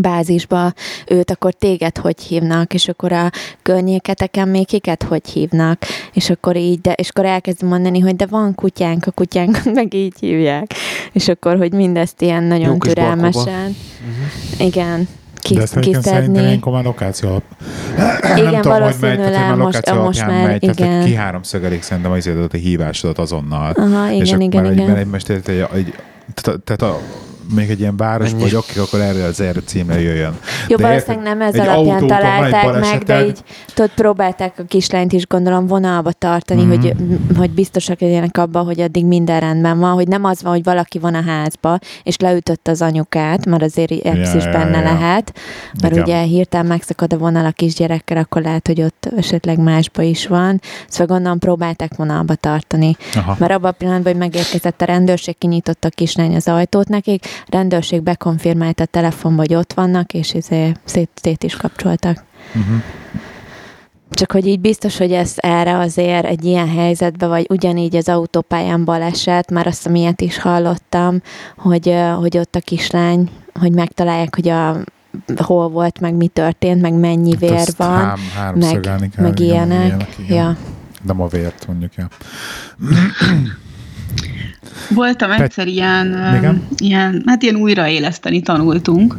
bázisba őt, akkor téged hogy hívnak, és akkor a környéketeken még kiket hogy hívnak, és akkor így, de, és akkor elkezdem mondani, hogy de van kutyánk, a kutyánk meg így hívják, és akkor, hogy mindezt ilyen nagyon Jó türelmesen, balkóba. igen, De ezt szerintem kiszedni. ilyenkor már lokáció alap. Igen, nem tudom, hogy megy, tehát már most- lokáció most alapján már megy, tehát igen. hogy ki háromszögelik szerintem az a hívásodat azonnal. Aha, és igen, akkor igen, már igen. Egy, mert egy, egy, egy, tehát, tehát a, még egy ilyen város Ennyi. vagy akik, akkor erre az erre címre jöjjön. Jó, De valószínűleg nem ez alapján autótól találták meg, de így tudod, próbálták a kislányt is gondolom vonalba tartani, Mhm. hogy, hogy biztosak legyenek abban, hogy addig minden rendben van, hogy nem az van, hogy valaki van a házba, és leütött az anyukát, mert azért ez Ja, is ja, benne ja. lehet, mert Igen. ugye hirtelen megszakad a vonal a kisgyerekkel, akkor lehet, hogy ott esetleg másba is van, szóval gondolom próbálták vonalba tartani. Aha. Mert abban a pillanatban, hogy megérkezett a rendőrség, kinyitotta a kislány az ajtót nekik, rendőrség bekonfirmálta a telefonba, hogy ott vannak, és izé szét, szét is kapcsoltak. Uh-huh. Csak hogy így biztos, hogy ez erre azért egy ilyen helyzetben, vagy ugyanígy az autópályán baleset, már azt a miatt is hallottam, hogy, hogy ott a kislány, hogy megtalálják, hogy a hol volt, meg mi történt, meg mennyi vér Azt van, hám, háromszögelni kell, meg igen, ilyenek. igen. Ja. Nem a vért mondjuk, ja. Voltam egyszer ilyen, Igen? ilyen, hát ilyen újraéleszteni tanultunk.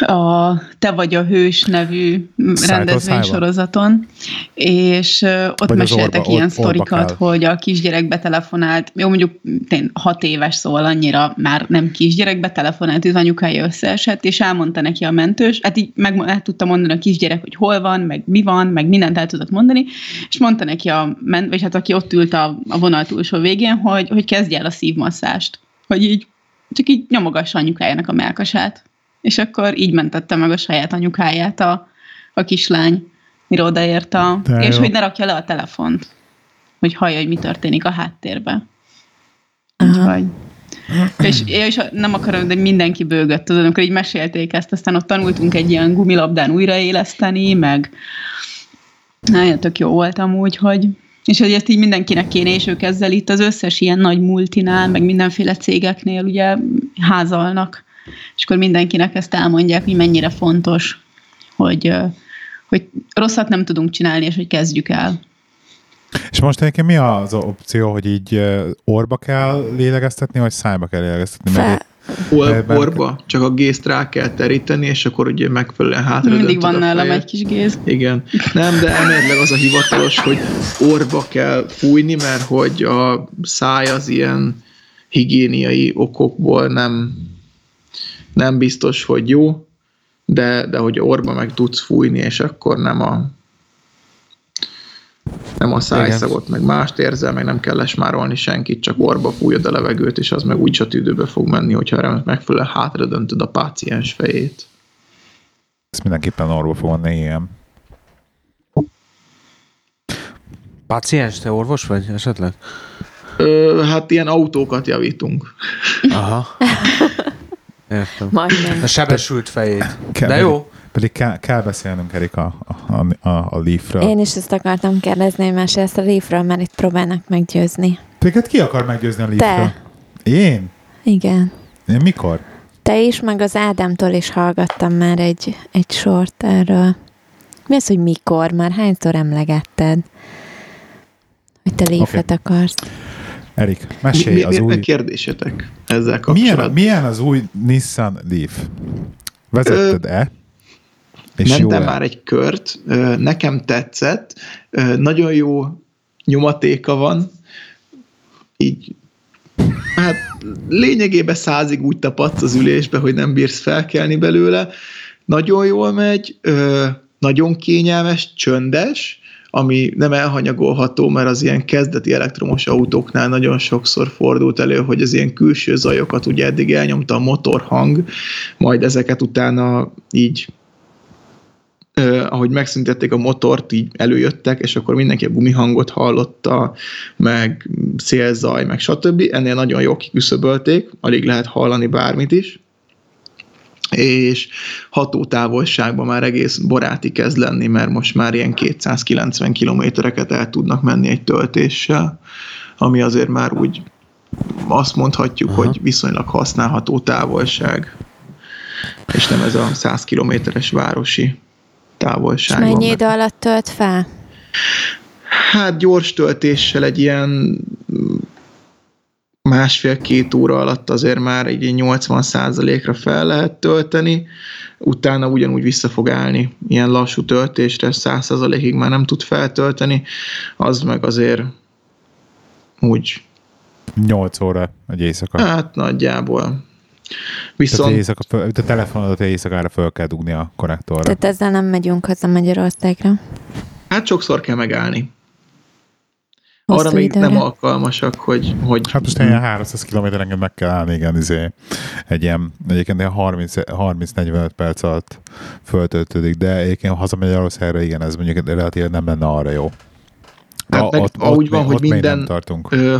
A Te vagy a hős nevű rendezvénysorozaton, és ott Vagy meséltek Orba- ilyen Or- sztorikat, hogy a kisgyerek betelefonált, jó mondjuk tény, hat éves, szóval annyira már nem kisgyerek, betelefonált, az anyukája összeesett, és elmondta neki a mentős, hát így meg el tudta mondani a kisgyerek, hogy hol van, meg mi van, meg mindent el tudott mondani, és mondta neki a ment, vagy hát aki ott ült a, a vonal túlsó végén, hogy, hogy kezdj el a szívmasszást, hogy így csak így nyomogassa anyukájának a melkasát. És akkor így mentette meg a saját anyukáját a, a kislány, mire odaért a, De és jó. hogy ne rakja le a telefont, hogy hallja, hogy mi történik a háttérben. Úgyhogy. És, és nem akarom, de mindenki bőgött, tudod, amikor így mesélték ezt, aztán ott tanultunk egy ilyen gumilabdán újraéleszteni, meg nagyon tök jó volt amúgy, hogy és hogy ezt így mindenkinek kéne, és ők ezzel itt az összes ilyen nagy multinál, meg mindenféle cégeknél ugye házalnak, és akkor mindenkinek ezt elmondják, hogy mennyire fontos, hogy, hogy rosszat nem tudunk csinálni, és hogy kezdjük el. És most egyébként mi az opció, hogy így orba kell lélegeztetni, vagy szájba kell lélegeztetni? Mert Fe, Or, Ebben- orba, csak a gézt rá kell teríteni, és akkor ugye megfelelően hátra Mindig van nálam egy kis géz. Igen. Nem, de elméletileg az a hivatalos, hogy orba kell fújni, mert hogy a száj az ilyen higiéniai okokból nem, nem biztos, hogy jó, de, de hogy orba meg tudsz fújni, és akkor nem a nem a szájszagot, meg mást érzel, meg nem kell lesmárolni senkit, csak orba fújod a levegőt, és az meg úgy a tüdőbe fog menni, hogyha megfelelően hátra döntöd a páciens fejét. ezt mindenképpen orba fog menni, igen. Páciens, te orvos vagy esetleg? Ö, hát ilyen autókat javítunk. Aha. Értem. majdnem. A sebesült fejét. De jó. Pedig kell, kell beszélnünk, Erika, a, a, a, a Leafről. Én is ezt akartam kérdezni, hogy mesélsz a Leafről, mert itt próbálnak meggyőzni. Téged ki akar meggyőzni a Leafről? Te. Én? Igen. Én mikor? Te is, meg az Ádámtól is hallgattam már egy, egy sort erről. Mi az, hogy mikor? Már hányszor emlegetted? Hogy te Leafet akarsz. Erik, Mi, mesélj mi, az mi, új... mi kérdésetek ezzel Milyen, kapcsolatban? milyen az új Nissan Leaf? Vezetted-e? És Mentem már egy kört, nekem tetszett, nagyon jó nyomatéka van, így hát lényegében százig úgy tapadsz az ülésbe, hogy nem bírsz felkelni belőle. Nagyon jól megy, nagyon kényelmes, csöndes, ami nem elhanyagolható, mert az ilyen kezdeti elektromos autóknál nagyon sokszor fordult elő, hogy az ilyen külső zajokat ugye eddig elnyomta a motorhang, majd ezeket utána így ahogy megszüntették a motort, így előjöttek, és akkor mindenki a gumihangot hallotta, meg szélzaj, meg stb. Ennél nagyon jól kiküszöbölték, alig lehet hallani bármit is és hatótávolságban már egész baráti kezd lenni, mert most már ilyen 290 kilométereket el tudnak menni egy töltéssel, ami azért már úgy azt mondhatjuk, Aha. hogy viszonylag használható távolság. és nem ez a 100 kilométeres városi távolság. És mennyi idő alatt tölt fel? Hát gyors töltéssel egy ilyen másfél-két óra alatt azért már egy 80%-ra fel lehet tölteni, utána ugyanúgy vissza fog állni. Ilyen lassú töltésre 100%-ig már nem tud feltölteni, az meg azért úgy 8 óra egy éjszaka. Hát nagyjából. Tehát Viszont éjszaka föl, te telefonodat éjszakára föl kell dugni a konnektorra. Tehát ezzel nem megyünk haza Magyarországra. hát sokszor kell megállni. Hosszú Arra még időre. nem alkalmasak, hogy, hogy Hát most ilyen 300 kilométerenként meg kell állni, igen, izé, egy ilyen, egyébként ilyen 30 30-45 perc alatt föltöltődik, de egyébként ha hazamegy Magyarországra, igen, ez mondjuk relatíve nem lenne arra jó. Hát meg úgy van, még- hogy minden-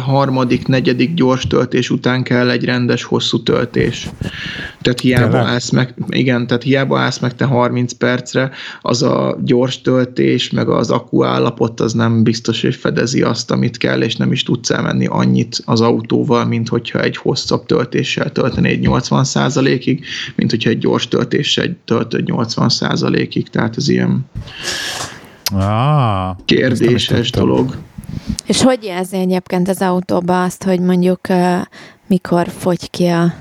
harmadik, negyedik gyors töltés után kell egy rendes hosszú töltés. Tehát hiába Tényleg? állsz meg, igen, tehát hiába állsz meg te 30 percre, az a gyors töltés, meg az akku állapot, az nem biztos, hogy fedezi azt, amit kell, és nem is tudsz elmenni annyit az autóval, mint hogyha egy hosszabb töltéssel tölteni egy 80%-ig, mint hogyha egy gyors töltéssel töltöd 80%-ig, tehát ez ilyen Ah, kérdéses dolog. És hogy jelzi egyébként az autóba azt, hogy mondjuk uh, mikor fogy ki a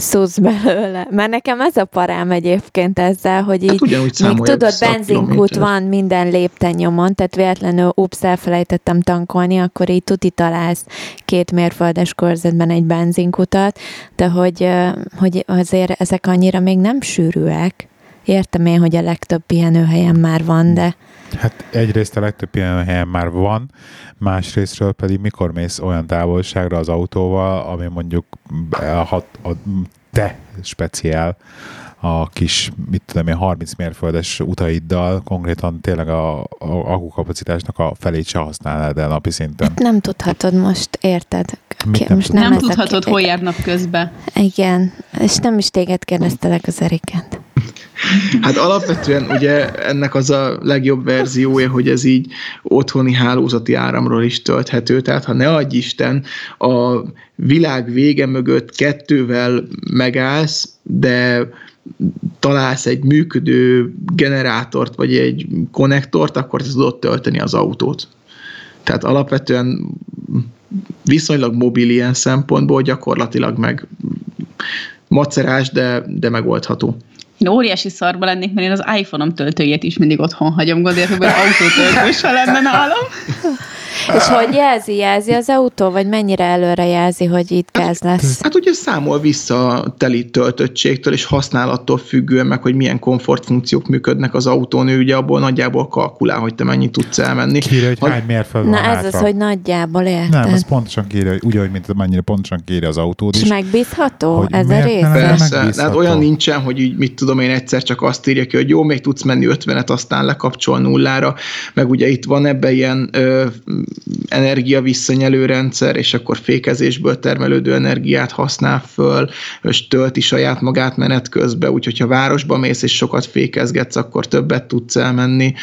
szusz belőle? Mert nekem ez a parám egyébként ezzel, hogy így Hát ugyanúgy még tudod, benzinkút van minden lépten tehát véletlenül ups, elfelejtettem tankolni, akkor így tuti találsz két mérföldes körzetben egy benzinkutat, de hogy, hogy azért ezek annyira még nem sűrűek. Értem én, hogy a legtöbb pihenőhelyen már van, de Hát egyrészt a legtöbb ilyen helyen már van, másrésztről pedig mikor mész olyan távolságra az autóval, ami mondjuk a, hat, a te speciál a kis, mit tudom én, 30 mérföldes utaiddal, konkrétan tényleg a, a akukapacitásnak a felét se használnád el napi szinten. nem tudhatod most, érted? Mit Ki- nem most? Nem, a tudhatod, hol jár napközben. Igen, és nem is téged kérdeztelek az Eriket. Hát alapvetően ugye ennek az a legjobb verziója, hogy ez így otthoni hálózati áramról is tölthető, tehát ha ne adj Isten, a világ vége mögött kettővel megállsz, de találsz egy működő generátort, vagy egy konnektort, akkor te tudod tölteni az autót. Tehát alapvetően viszonylag mobil ilyen szempontból, gyakorlatilag meg macerás, de, de megoldható. Én óriási szarba lennék, mert én az iPhone-om töltőjét is mindig otthon hagyom, gondolják, hogy autótöltős, ha lenne nálam. És hogy jelzi, jelzi az autó, vagy mennyire előre jelzi, hogy itt gáz lesz? Hát ugye számol vissza a teli töltöttségtől és használattól függően meg, hogy milyen komfortfunkciók működnek az autón, ő ugye abból nagyjából kalkulál, hogy te mennyit tudsz elmenni. Kírja, hogy hány mérföld Na ez hátra. az, hogy nagyjából érted. Nem, az pontosan kírja, úgy, ahogy mint mennyire pontosan kírja az autód És is. megbízható Hogy ez a miért rész? Persze, hát olyan nincsen, hogy így mit tudom én egyszer csak azt írja ki, hogy jó, még tudsz menni 50-et, aztán lekapcsol nullára, meg ugye itt van ebbe ilyen ö, energia visszanyelő rendszer, és akkor fékezésből termelődő energiát használ föl, és tölti saját magát menet közben, úgyhogy ha városba mész és sokat fékezgetsz, akkor többet tudsz elmenni,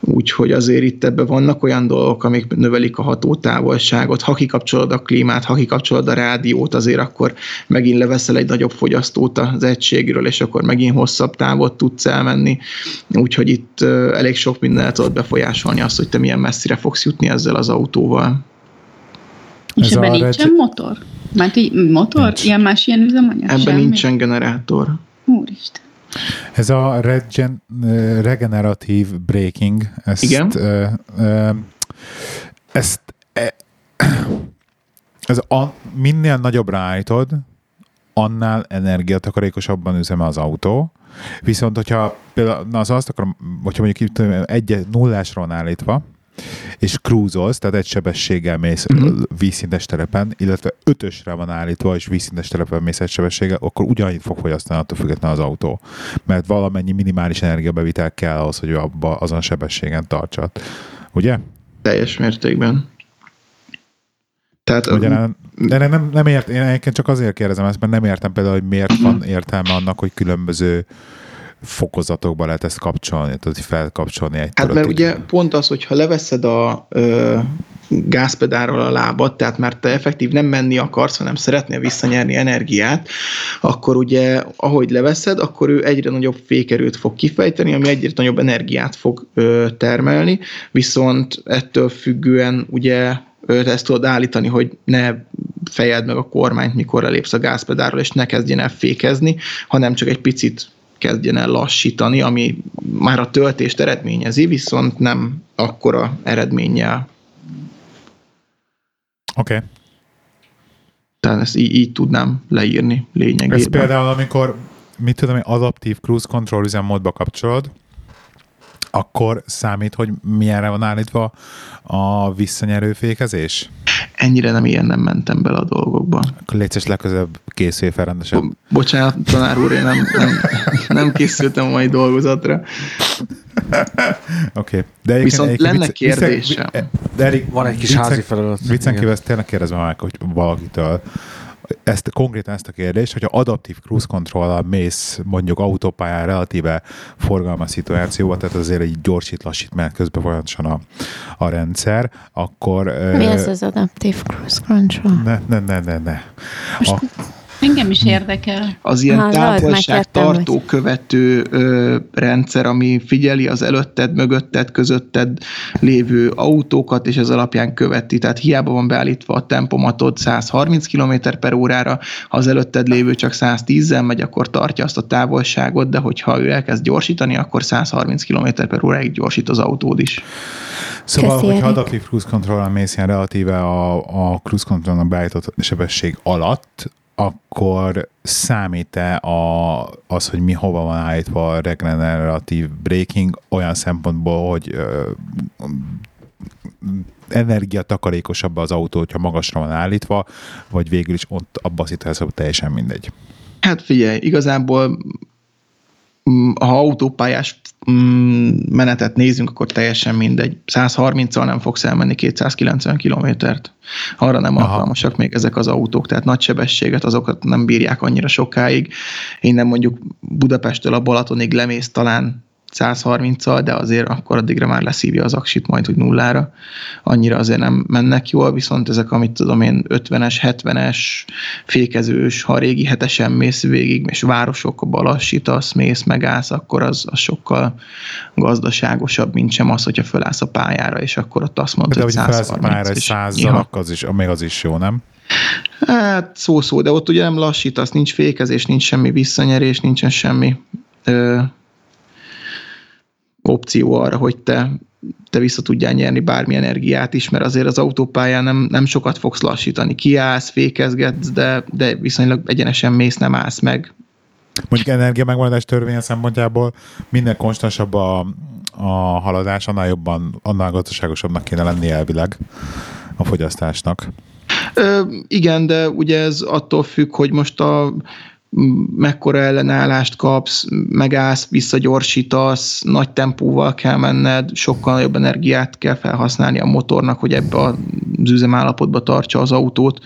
úgyhogy azért itt ebben vannak olyan dolgok, amik növelik a hatótávolságot. Ha kikapcsolod a klímát, ha kikapcsolod a rádiót, azért akkor megint leveszel egy nagyobb fogyasztót az egységről, és akkor megint hosszabb távot tudsz elmenni. Úgyhogy itt elég sok mindent tudod befolyásolni azt, hogy te milyen messzire fogsz jutni ezzel az autóval. És Ez ebben nincsen reg- motor? Mert így motor? Nincs. Ilyen más ilyen üzemanyag? Ebben Semmi? nincsen generátor. Úristen. Ez a regen, regeneratív braking, ezt, Igen. Ö, ö, ezt e, ez a, minél nagyobbra állítod, annál energiatakarékosabban üzemel az autó. Viszont, hogyha például, na az azt akarom, hogyha mondjuk egy nullásra van állítva, és cruisolsz, tehát egy sebességgel mész uh-huh. vízszintes terepen, illetve ötösre van állítva, és vízszintes terepen mész egy sebességgel, akkor ugyanannyit fog fogyasztani attól függetlenül az autó. Mert valamennyi minimális energiabevitel kell ahhoz, hogy abba, azon a sebességen tartsad. Ugye? Teljes mértékben. Tehát nem, de nem, nem, nem ért, én egyébként csak azért kérdezem ezt, mert nem értem például, hogy miért van értelme annak, hogy különböző fokozatokba lehet ezt kapcsolni, tehát felkapcsolni egy Hát mert ugye pont az, hogyha leveszed a ö, gázpedálról a lábad, tehát már te effektív nem menni akarsz, hanem szeretnél visszanyerni energiát, akkor ugye, ahogy leveszed, akkor ő egyre nagyobb fékerőt fog kifejteni, ami egyre nagyobb energiát fog ö, termelni, viszont ettől függően ugye ezt tudod állítani, hogy ne fejed meg a kormányt, mikor lépsz a gázpedálról, és ne kezdjen el fékezni, hanem csak egy picit kezdjen el lassítani, ami már a töltést eredményezi, viszont nem akkora eredménnyel. Oké. Okay. Tehát ezt így, így tudnám leírni lényegében. Ez például, amikor mit tudom, adaptív cruise control üzemmódba kapcsolod, akkor számít, hogy milyenre van állítva a visszanyerő fékezés? Ennyire nem ilyen nem mentem bele a dolgokba. Akkor légy legközelebb készülj fel rendesen. Bo- bocsánat, tanár úr, én nem, nem, nem készültem a mai dolgozatra. Oké. Okay. De Viszont egyébként lenne kérdésem. De Erik, van egy kis házi feladat. Viccen kívül ezt tényleg kérdezem meg, hogy valakitől, ezt, konkrétan ezt a kérdést, hogyha adaptív cruise control mész mondjuk autópályán relatíve forgalmas szituációba, tehát azért egy gyorsít, lassít, mert közben folyamatosan a, a rendszer, akkor... Mi az az adaptív cruise control? Ne, ne, ne, ne, ne. Most a, Engem is érdekel. Az ilyen ha, távolság tartó követő ö, rendszer, ami figyeli az előtted, mögötted, közötted lévő autókat, és az alapján követi. Tehát hiába van beállítva a tempomatod 130 km per órára, ha az előtted lévő csak 110-en megy, akkor tartja azt a távolságot, de hogyha ő elkezd gyorsítani, akkor 130 km per óráig gyorsít az autód is. Szóval, Köszi, hogyha adaptív cruise control mész ilyen relatíve a, a cruise control beállított sebesség alatt, akkor számít-e a, az, hogy mi hova van állítva a regeneratív braking olyan szempontból, hogy ö, energiatakarékosabb az autó, hogyha magasra van állítva, vagy végül is ott abban a szituációban teljesen mindegy. Hát figyelj, igazából ha autópályás mm, menetet nézünk, akkor teljesen mindegy. 130-al nem fogsz elmenni 290 kilométert. Arra nem Aha. alkalmasak még ezek az autók, tehát nagy sebességet azokat nem bírják annyira sokáig. Innen mondjuk Budapesttől a Balatonig lemész talán 130-al, de azért akkor addigra már leszívja az aksit majd, hogy nullára. Annyira azért nem mennek jól, viszont ezek, amit tudom én, 50-es, 70-es, fékezős, ha régi hetesen mész végig, és városokba lassítasz, mész, megállsz, akkor az, az sokkal gazdaságosabb, mint sem az, hogyha fölállsz a pályára, és akkor ott azt mondod, hogy 130. pályára egy 100 ja. az is, még az is jó, nem? Hát szó-szó, de ott ugye nem lassítasz, nincs fékezés, nincs semmi visszanyerés, nincsen semmi ö, opció arra, hogy te, te vissza tudjál nyerni bármi energiát is, mert azért az autópályán nem, nem sokat fogsz lassítani. Kiállsz, fékezgetsz, de, de viszonylag egyenesen mész, nem állsz meg. Mondjuk energia megmaradás törvénye szempontjából minden konstansabb a, a haladás, annál jobban, annál gazdaságosabbnak kéne lenni elvileg a fogyasztásnak. Ö, igen, de ugye ez attól függ, hogy most a mekkora ellenállást kapsz, megállsz, visszagyorsítasz, nagy tempóval kell menned, sokkal nagyobb energiát kell felhasználni a motornak, hogy ebbe az üzemállapotba tartsa az autót,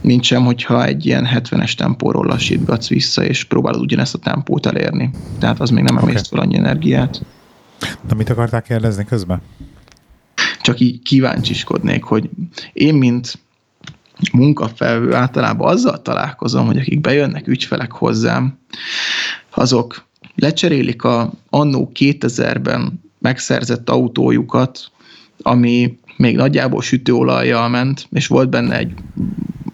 mint sem, hogyha egy ilyen 70-es tempóról lassítgatsz vissza, és próbálod ugyanezt a tempót elérni. Tehát az még nem okay. emészt fel annyi energiát. Na mit akarták kérdezni közben? Csak így kíváncsiskodnék, hogy én, mint munkafelvő általában azzal találkozom, hogy akik bejönnek ügyfelek hozzám, azok lecserélik a annó 2000-ben megszerzett autójukat, ami még nagyjából sütőolajjal ment, és volt benne egy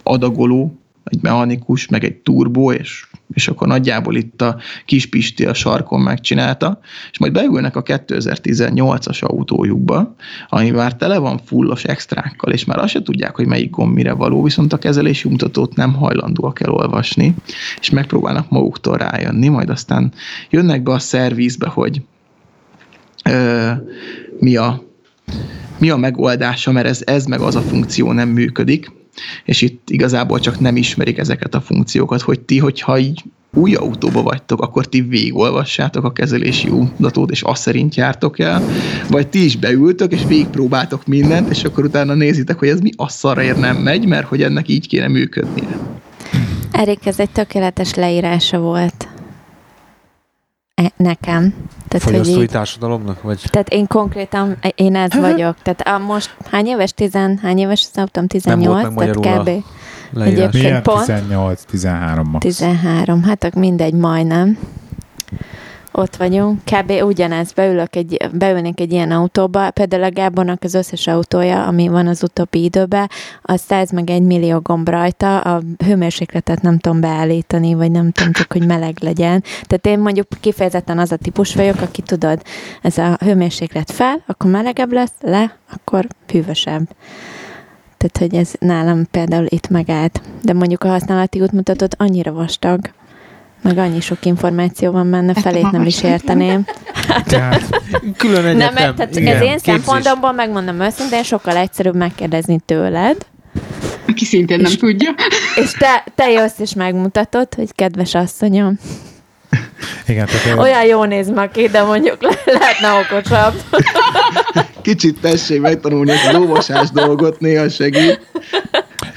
adagoló, egy mechanikus, meg egy turbó, és, és akkor nagyjából itt a kis Pisti a sarkon megcsinálta, és majd beülnek a 2018-as autójukba, ami már tele van fullos extrákkal, és már azt se tudják, hogy melyik gomb mire való, viszont a kezelési mutatót nem hajlandóak elolvasni, és megpróbálnak maguktól rájönni, majd aztán jönnek be a szervizbe, hogy ö, mi a mi a megoldása, mert ez, ez meg az a funkció nem működik, és itt igazából csak nem ismerik ezeket a funkciókat, hogy ti, hogyha így új autóba vagytok, akkor ti végigolvassátok a kezelési útmutatót, és azt szerint jártok el, vagy ti is beültök, és végigpróbáltok mindent, és akkor utána nézitek, hogy ez mi a szarért nem megy, mert hogy ennek így kéne működnie. Erik, ez egy tökéletes leírása volt nekem. Tehát, hogy Fogyasztói így, társadalomnak? Vagy? tehát én konkrétan, én ez vagyok. Tehát a most hány éves? Tizen, hány éves az autóm? 18? meg magyarul tehát kb. Egyébként- Milyen pont. 18, 13 max. 13, hát akkor mindegy, majdnem. Ott vagyunk. Kb. ugyanez, beülök egy, beülnék egy ilyen autóba, például a Gábornak az összes autója, ami van az utóbbi időben, az 100 meg 1 millió gomb rajta, a hőmérsékletet nem tudom beállítani, vagy nem tudom csak, hogy meleg legyen. Tehát én mondjuk kifejezetten az a típus vagyok, aki tudod, ez a hőmérséklet fel, akkor melegebb lesz, le, akkor hűvösebb. Tehát, hogy ez nálam például itt megállt. De mondjuk a használati útmutatót annyira vastag, meg annyi sok információ van benne, felét nem is érteném. Tehát Külön egyetem. Nem, mert tehát igen, ez én képzés. szempontomból megmondom őszintén, sokkal egyszerűbb megkérdezni tőled, Aki szintén nem És- tudja. és te, te jössz és megmutatod, hogy kedves asszonyom, igen, tehát olyan jó néz meg ki, de mondjuk le- lehetne okosabb. Kicsit tessék megtanulni ezt a lóvasás dolgot, néha segít.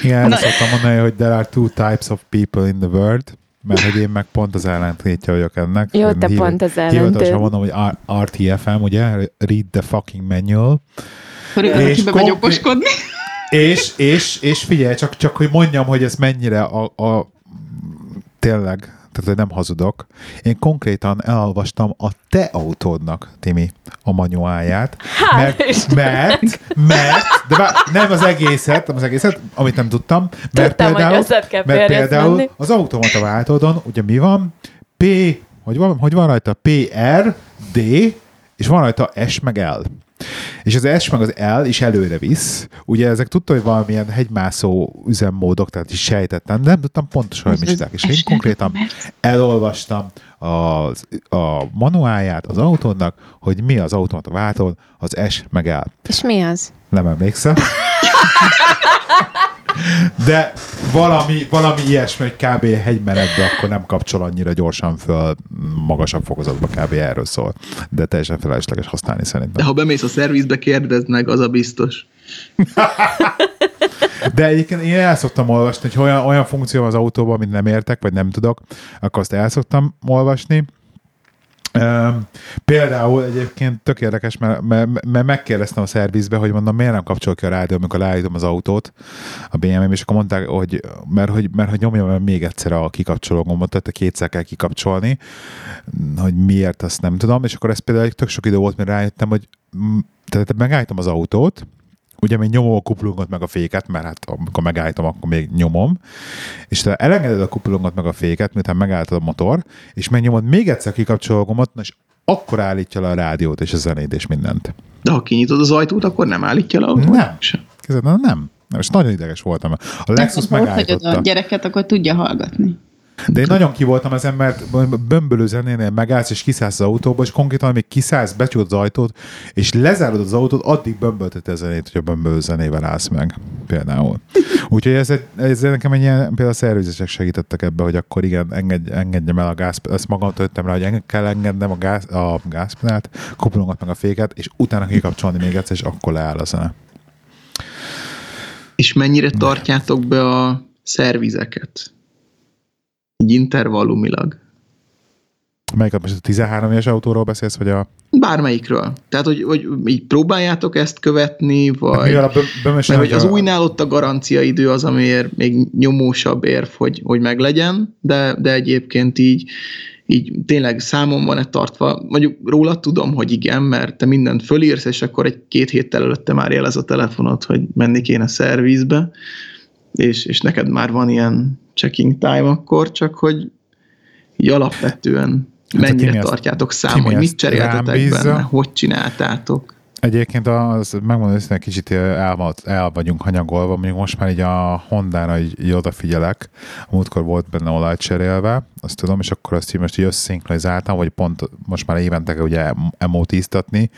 Igen, erre szoktam mondani, hogy there are two types of people in the world, mert hogy én meg pont az ellentétje vagyok ennek. Jó, Én te hivat- pont az Hivatalosan ellentét. mondom, hogy RTFM, ugye? Read the fucking manual. És vagy konkrét- okoskodni. És, és, és figyelj, csak, csak hogy mondjam, hogy ez mennyire a, a tényleg, tehát hogy nem hazudok. Én konkrétan elolvastam a te autódnak, Timi, a manuálját. Hál' Mert, mert, mert, de bár nem az egészet, nem az egészet, amit nem tudtam, mert Tudtam, például, mert például menni. az automata váltódon, ugye mi van? P, hogy van, hogy van rajta? PR, D, és van rajta S meg L. És az S meg az L is előre visz. Ugye ezek tudta, hogy valamilyen hegymászó üzemmódok, tehát is sejtettem, de nem tudtam pontosan, hogy mit. És én konkrétan elolvastam az, a manuáját az autónak, hogy mi az automata váltón, az S meg L. És mi az? Nem emlékszem. De valami, valami ilyesmi, hogy kb. hegymenetbe akkor nem kapcsol annyira gyorsan föl magasabb fokozatba, kb. erről szól. De teljesen felesleges használni De szerintem. ha bemész a szervizbe, kérdezd meg, az a biztos. De egyébként én el szoktam olvasni, hogy olyan, olyan funkció van az autóban, amit nem értek, vagy nem tudok, akkor azt el szoktam olvasni. Például egyébként tök érdekes, mert, mert, mert megkérdeztem a szervizbe, hogy mondom, miért nem kapcsol ki a rádió, amikor leállítom az autót a BMW-m, és akkor mondták, hogy mert hogy, mert, hogy nyomjam még egyszer a kikapcsoló gombot, tehát kétszer kell kikapcsolni, hogy miért, azt nem tudom, és akkor ez például egy tök sok idő volt, mire rájöttem, hogy tehát megállítom az autót, ugye még nyomom a kuplungot meg a féket, mert hát amikor megállítom, akkor még nyomom, és te elengeded a kuplungot meg a féket, miután megálltad a motor, és megnyomod még egyszer a na, és akkor állítja le a rádiót és a zenét és mindent. De ha kinyitod az ajtót, akkor nem állítja le autót? Nem. Na, nem. Nem, és nagyon ideges voltam. A Lexus Ha ott megállította. a gyereket, akkor tudja hallgatni. De én nagyon ki voltam ezen, mert bömbölő zenénél megállsz, és kiszállsz az autóba, és konkrétan, amíg kiszállsz, becsukod az ajtót, és lezárod az autót, addig bömbölteti a zenét, hogy a bömbölő zenével állsz meg. Például. Úgyhogy ez, egy- ez nekem egy ilyen, például a szervizesek segítettek ebbe, hogy akkor igen, engedj, engedjem el a gáz, ezt magam töltöttem rá, hogy enged, kell engednem a, gáz, a gázpedált, kuplungot meg a féket, és utána kikapcsolni még egyszer, és akkor leáll a zene. És mennyire tartjátok be a szervizeket? Így intervallumilag. Melyiket most a 13 éves autóról beszélsz, vagy a... Bármelyikről. Tehát, hogy, hogy így próbáljátok ezt követni, vagy... Mivel a bö- bömös Mert hogy az a- újnál ott a garancia idő az, amiért még nyomósabb érv, hogy, hogy meglegyen, de, de egyébként így, így tényleg számon van-e tartva. Mondjuk róla tudom, hogy igen, mert te mindent fölírsz, és akkor egy két héttel előtte már jelez a telefonot, hogy menni kéne szervizbe, és, és neked már van ilyen checking time akkor, csak hogy így alapvetően Hát mennyire azt- tartjátok számon, hogy mit cseréltetek benne, hogy csináltátok. Egyébként az, megmondom őszintén, kicsit el, el vagyunk hanyagolva, mondjuk most már így a Honda-ra így, így odafigyelek, a múltkor volt benne olajt cserélve, azt tudom, és akkor azt így most így összszinkronizáltam, hogy pont most már évente kell ugye MOT-ztatni,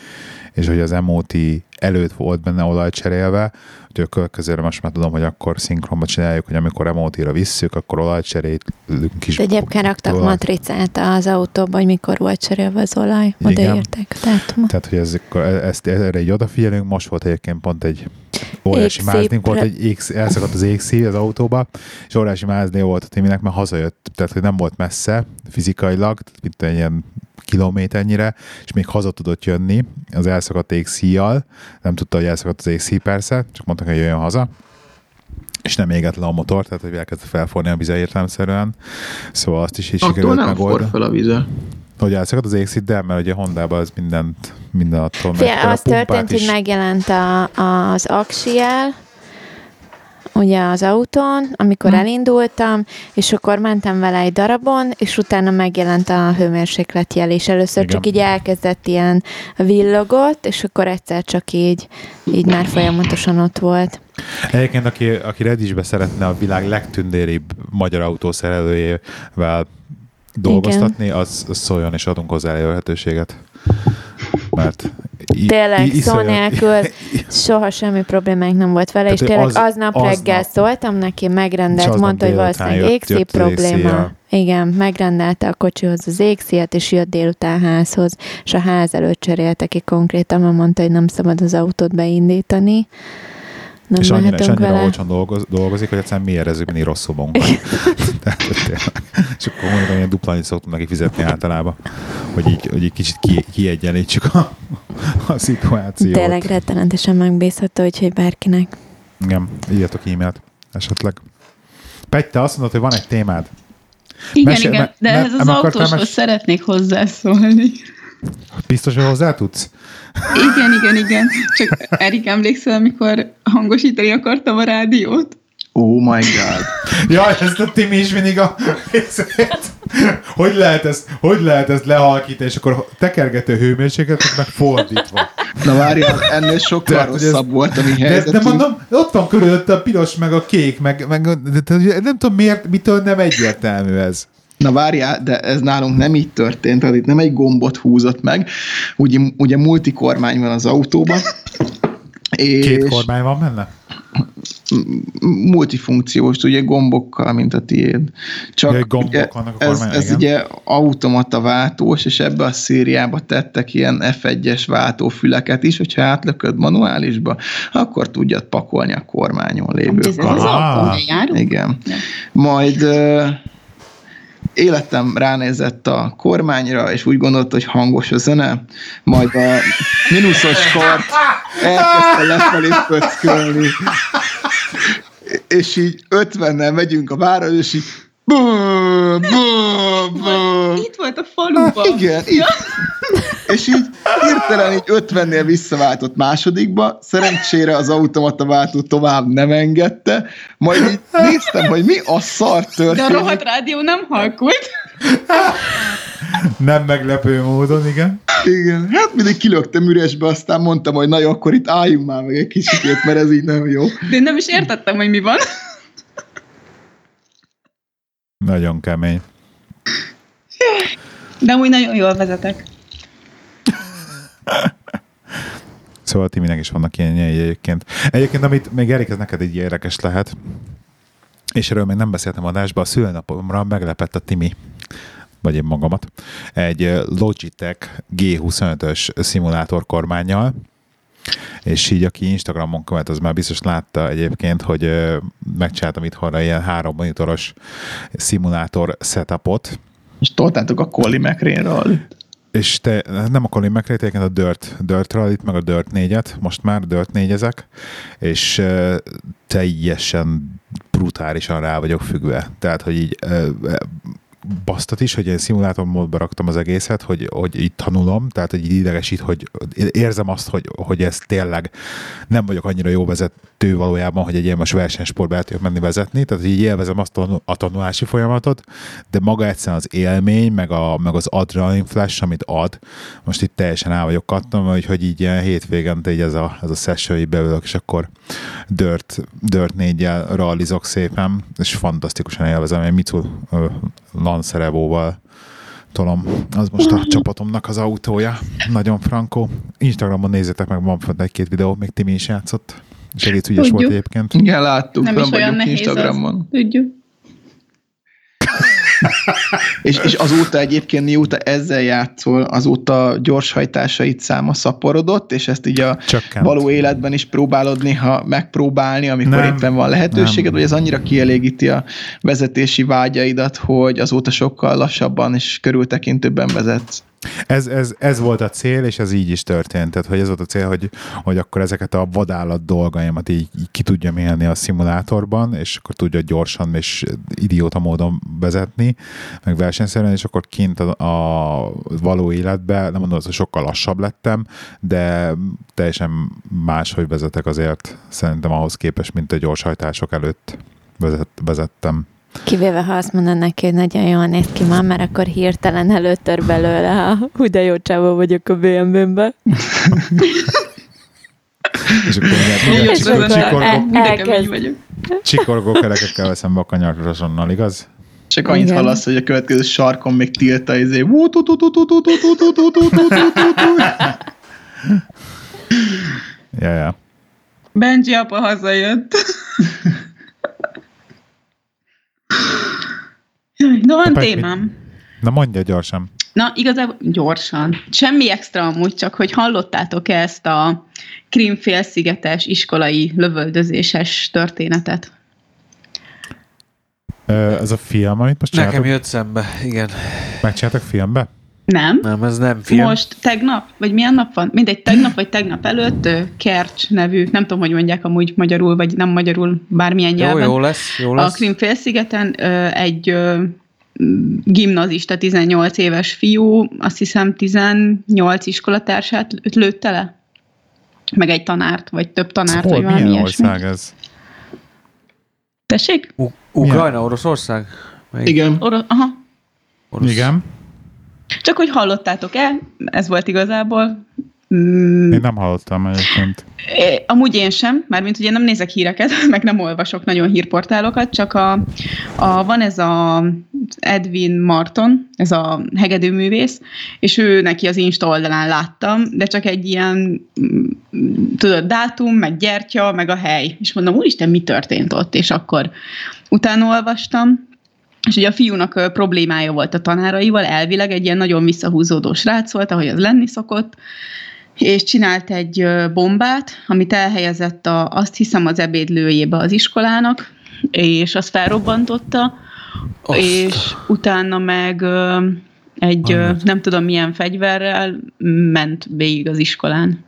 és hogy az MOT előtt volt benne olajt cserélve, úgyhogy a következőre most már tudom, hogy akkor szinkronba csináljuk, hogy amikor MOT-ra visszük, akkor olajt cserélünk is. De egyébként raktak olajt. matricát az autóba, hogy mikor volt cserélve az olaj. A dátumot. Tehát, hogy ez, ezt, erre így odafigyelünk. Most volt egyébként pont egy óriási máznink, volt egy égsz, elszakadt az égszív az autóba, és óriási mázné volt a Timinek, mert hazajött, tehát hogy nem volt messze fizikailag, tehát mint egy ilyen kilométernyire, és még haza tudott jönni az elszakadt égszíjjal. Nem tudta, hogy elszakadt az égszíj persze, csak mondtak, hogy jöjjön haza és nem égett le a motor, tehát hogy elkezdte felforni a vize értelemszerűen. Szóval azt is így Attól sikerült nem for megoldani. fel a vize. Hogy elszakadt az égszíj, de mert ugye Hondában az mindent, minden attól meg. az történt, is- hogy megjelent a, az axiel, ugye az autón, amikor Hm. elindultam, és akkor mentem vele egy darabon, és utána megjelent a hőmérsékletjel, és először Igen. csak így elkezdett ilyen villogott, és akkor egyszer csak így, így már folyamatosan ott volt. Egyébként, aki, aki Redditchbe szeretne a világ legtündéribb magyar autószerelőjével dolgoztatni, az, az szóljon, és adunk hozzá elérhetőséget. Mert i- Tényleg, i- szó nélkül soha semmi problémánk nem volt vele, és tényleg az- aznap aznap- reggel szóltam neki, megrendelt, mondta, hogy valószínűleg az probléma. Igen, megrendelte a kocsihoz az égszíjat, és jött délután házhoz, és a ház előtt cserélte ki konkrétan, mert mondta, hogy nem szabad az autót beindítani. Nem és annyira, és annyira vele. olcsón dolgoz, dolgozik, hogy egyszerűen mi érezzük mindig rosszul magunkat. Hogy és akkor mondjuk, ilyen dupla annyit szoktunk neki fizetni általában, hogy így, hogy így kicsit ki, kiegyenlítsük a, a szituációt. Tényleg rettenetesen megbízható, úgyhogy bárkinek. Igen, írjatok e-mailt esetleg. Pety, te azt mondod, hogy van egy témád. Igen, Mesélj- igen, me- de me- ehhez az autóshoz mes- szeretnék hozzászólni. Biztos, hogy hozzá tudsz? Igen, igen, igen. Csak Erik, emlékszel, amikor hangosítani akartam a rádiót? Oh my god. Jaj, ezt a Timi is mindig a... hogy lehet ezt, hogy lehet ezt lehalkítani, és akkor tekergető hőmérsékletet meg fordítva. Na várjál, ennél sokkal Tehát, hogy ez- rosszabb volt a mi De, de helyzetünk. mondom, ott van körülötte a piros, meg a kék, meg, meg de, de, nem tudom miért, mitől nem egyértelmű ez. Na várjál, de ez nálunk nem így történt, tehát itt nem egy gombot húzott meg. Ugye, ugye multikormány van az autóban, és Két kormány van benne? multifunkciós, ugye gombokkal, mint a tiéd. Csak Ja, gombok ugye, vannak a ez, kormányon, ez igen. ugye automata váltós, és ebbe a szériába tettek ilyen F1-es váltófüleket is, hogyha átlököd manuálisba, akkor tudjad pakolni a kormányon lévő Ez, ez az járunk? Igen. Majd életem ránézett a kormányra, és úgy gondolt, hogy hangos a zene, majd a mínuszos kart elkezdte lefelé pöckölni. És így 50-nel megyünk a vára, és így bú, bú, bú. Itt volt a faluban. Igen, így. És így hirtelen így 50-nél visszaváltott másodikba, szerencsére az automata váltó tovább nem engedte, majd így néztem, hogy mi a szar De a történik. rohadt rádió nem halkult. Nem meglepő módon, igen. Igen, hát mindig kilögtem üresbe, aztán mondtam, hogy na jó, akkor itt álljunk már meg egy kicsit, mert ez így nem jó. De én nem is értettem, hogy mi van. Nagyon kemény. De úgy nagyon jól vezetek. Szóval Timinek is vannak ilyen egyébként. Egyébként, amit még Erik, ez neked így érdekes lehet, és erről még nem beszéltem adásban, a szülnapomra meglepett a Timi, vagy én magamat, egy Logitech G25-ös szimulátor kormányjal, és így aki Instagramon követ, az már biztos látta egyébként, hogy megcsináltam itthonra ilyen három monitoros szimulátor setupot, És toltátok a Colli McRae-ről. és te nem a Colin McRae, egyébként a Dirt, Dirt Rally-t, meg a Dirt 4-et, most már Dirt 4 ezek, és teljesen brutálisan rá vagyok függve. Tehát, hogy így basztat is, hogy én szimulátor módba raktam az egészet, hogy, hogy így tanulom, tehát így idegesít, hogy érzem azt, hogy, hogy ez tényleg nem vagyok annyira jó vezető valójában, hogy egy most versenysportba el tudjak menni vezetni, tehát így élvezem azt a tanulási folyamatot, de maga egyszerűen az élmény, meg, a, meg az adrenalin flash, amit ad, most itt teljesen el vagyok kattam, hogy, hogy így ilyen hétvégén így ez a, ez a session, így beülök, és akkor Dirt, Dirt 4-jel rallizok szépen, és fantasztikusan élvezem, egy Mitsu ö, Lancerevóval tolom. Az most a csapatomnak az autója. Nagyon frankó. Instagramon nézzétek meg, van fent egy-két videó, még Timi is játszott. És egész ügyes Tudjuk. volt egyébként. Igen, láttuk, Nem is olyan nehéz Instagramon. az. Tudjuk. És, és azóta egyébként, mióta ezzel játszol, azóta gyorshajtásait száma szaporodott, és ezt így a Csökkent. való életben is próbálod néha megpróbálni, amikor Nem, éppen van lehetőséged, nem. vagy ez annyira kielégíti a vezetési vágyaidat, hogy azóta sokkal lassabban és körültekintőbben vezetsz. Ez, ez, ez volt a cél, és ez így is történt. Tehát, hogy ez volt a cél, hogy, hogy akkor ezeket a vadállat dolgaimat így, így ki tudjam élni a szimulátorban, és akkor tudja gyorsan és idióta módon vezetni, meg versenyszerűen, és akkor kint a, a való életben, nem mondom, hogy sokkal lassabb lettem, de teljesen máshogy vezetek azért szerintem ahhoz képest, mint a gyorshajtások előtt vezet, vezettem. Kivéve, ha azt mondanak neki, hogy nagyon jól néz ki ma, mert akkor hirtelen előtör belőle, ha hú, de jó csávó vagyok a BMW-ben. És akkor Jó, ugye, csikorgó- kerekekkel veszem be a kanyarra azonnal, igaz? Csak annyit Igen. hallasz, hogy a következő sarkon még tilta izé. Ja, ja. Benji apa hazajött. Na, van témám. Na, mondja gyorsan. Na, igazából gyorsan. Semmi extra amúgy, csak hogy hallottátok ezt a Krimfélszigetes iskolai lövöldözéses történetet? Ez a film, amit most Nekem csináltok, jött szembe, igen. megcsináltak filmbe? Nem? Nem, ez nem film. Most tegnap, vagy milyen nap van? Mindegy, tegnap vagy tegnap előtt Kercs nevű, nem tudom, hogy mondják amúgy magyarul, vagy nem magyarul, bármilyen jó, nyelven. jó lesz, jó A lesz. Krimfélszigeten ö, egy gimnazista, 18 éves fiú, azt hiszem 18 iskolatársát lőtte le? Meg egy tanárt, vagy több tanárt, Hol, vagy valami milyen ilyesmi. ország ez? Tessék? U- Ukrajna, Oroszország? Melyik? Igen. Oro- Aha. Orosz. Igen. Csak hogy hallottátok-e, ez volt igazából. Mm, Én nem hallottam egyébként. Amúgy én sem, mármint ugye nem nézek híreket, meg nem olvasok nagyon hírportálokat, csak a, a, van ez a Edwin Marton, ez a hegedűművész, és ő neki az Insta oldalán láttam, de csak egy ilyen, mm, tudod, dátum, meg gyertya, meg a hely. És mondom, úristen, mi történt ott? És akkor utána olvastam, és ugye a fiúnak problémája volt a tanáraival, elvileg egy ilyen nagyon visszahúzódó srác volt, ahogy az lenni szokott, és csinált egy bombát, amit elhelyezett a, azt hiszem az ebédlőjébe az iskolának, és azt felrobbantotta, Azt. és utána meg egy Ajaj. nem tudom milyen fegyverrel ment végig az iskolán,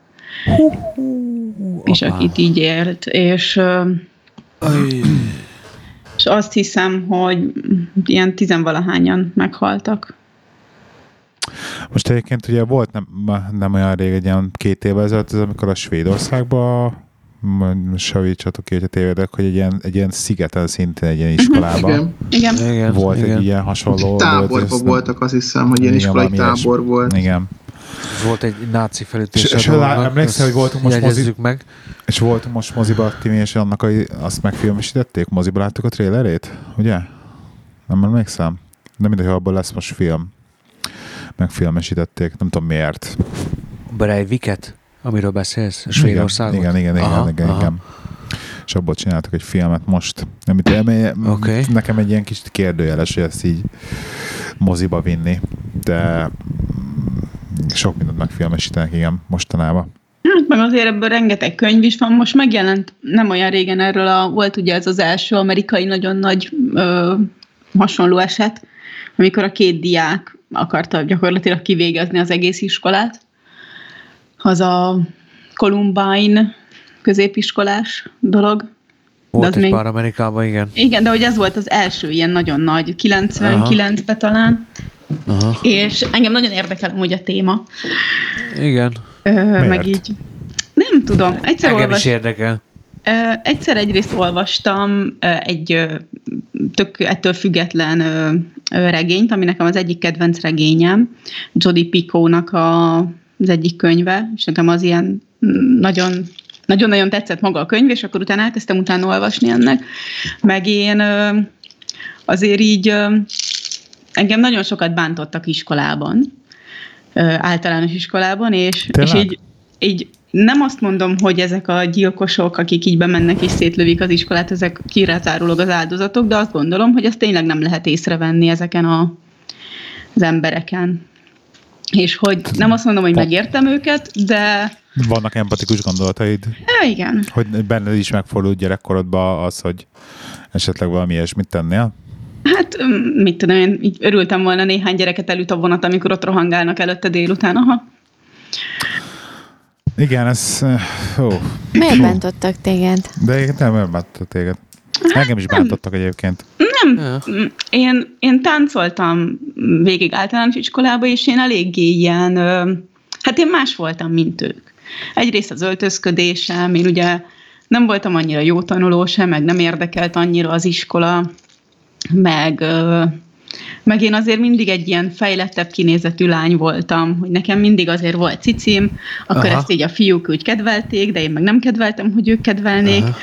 és apá. akit így élt, és Aj. Azt hiszem, hogy ilyen tizenvalahányan meghaltak. Most egyébként ugye volt nem, nem olyan rég, egy ilyen két évvel ezelőtt, ez amikor a Svédországban m- savítsatok ki, hogyha tévedek, hogy egy ilyen, egy ilyen szigeten szintén egy ilyen iskolában Igen. Volt igen. egy ilyen hasonló. Táborban voltak, azt hiszem, hogy ilyen Igen, iskolai tábor volt. Igen. Volt egy náci felütés. És- és emlékszel, hogy voltunk most jegyezzük meg. És voltunk most moziba, Timi, és annak a, azt megfilmesítették? Moziba láttuk a trailerét? Ugye? Nem emlékszem? De mindegy, abból lesz most film. Megfilmesítették, nem tudom miért. Breiviket, amiről beszélsz, a Svédországot? Igen, igen, igen, Aha, igen, aha. igen. És abból csináltak egy filmet most. Amit, ami- Oké. Nekem egy ilyen kis kérdőjeles, hogy ezt így moziba vinni, de sok mindent megfilmesítenek, igen, mostanában. Hát meg azért ebből rengeteg könyv is van. Most megjelent nem olyan régen erről a, volt ugye ez az első amerikai nagyon nagy ö, hasonló eset, amikor a két diák akarta gyakorlatilag kivégezni az egész iskolát. Az a Columbine középiskolás dolog. Volt az egy még- Amerikában, igen. Igen, de hogy ez volt az első ilyen nagyon nagy, 99-ben talán, Aha. és engem nagyon érdekel amúgy a téma. Igen. Ö, meg így, nem tudom, egyszer Engem olvas, is érdekel. Ö, Egyszer egyrészt olvastam ö, egy ö, tök ettől független ö, ö, regényt, ami nekem az egyik kedvenc regényem, Jodi Picónak a, az egyik könyve, és nekem az ilyen nagyon nagyon-nagyon tetszett maga a könyv, és akkor utána elkezdtem utána olvasni ennek. Meg én ö, azért így ö, engem nagyon sokat bántottak iskolában, általános iskolában, és, és Tényleg? így, így nem azt mondom, hogy ezek a gyilkosok, akik így bemennek és szétlövik az iskolát, ezek kirázárólag az áldozatok, de azt gondolom, hogy ezt tényleg nem lehet észrevenni ezeken a, az embereken. És hogy nem azt mondom, hogy megértem őket, de Vannak empatikus gondolataid, ja, igen. hogy benned is megfordult gyerekkorodban az, hogy esetleg valami ilyesmit tennél? Hát, mm, mit tudom, én így örültem volna néhány gyereket elüt a vonat, amikor ott rohangálnak előtte délután, aha. Igen, ez... Ó, Miért bántottak téged? de én nem, nem bántottak téged. Engem is bántottak egyébként. Nem, mm, én, én táncoltam végig általános iskolába, és én eléggé ilyen, hát én más voltam, mint ők. Egyrészt az öltözködésem, én ugye nem voltam annyira jó tanuló sem, meg nem érdekelt annyira az iskola, meg, meg én azért mindig egy ilyen fejlettebb kinézetű lány voltam, hogy nekem mindig azért volt cicim, akkor Aha. ezt így a fiúk úgy kedvelték, de én meg nem kedveltem, hogy ők kedvelnék, Aha.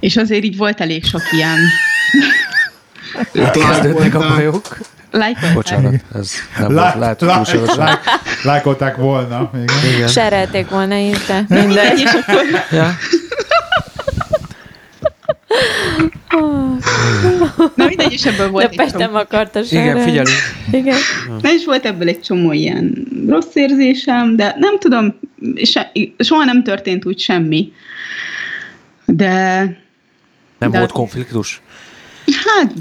és azért így volt elég sok ilyen Kezdődnek a bajok. lájkolták. Bocsánat, ez nem Lá- volt, lá- lá- Lájkolták volna. Igen. Igen. Serelték volna Mindegy, mindegy. és akkor Ja. Na mindegy, és ebből De volt egy Pest nem csomó, akarta Igen, figyelünk. Igen. na és volt ebből egy csomó ilyen rossz érzésem, de nem tudom, se, soha nem történt úgy semmi. De Nem De- volt konfliktus? hát,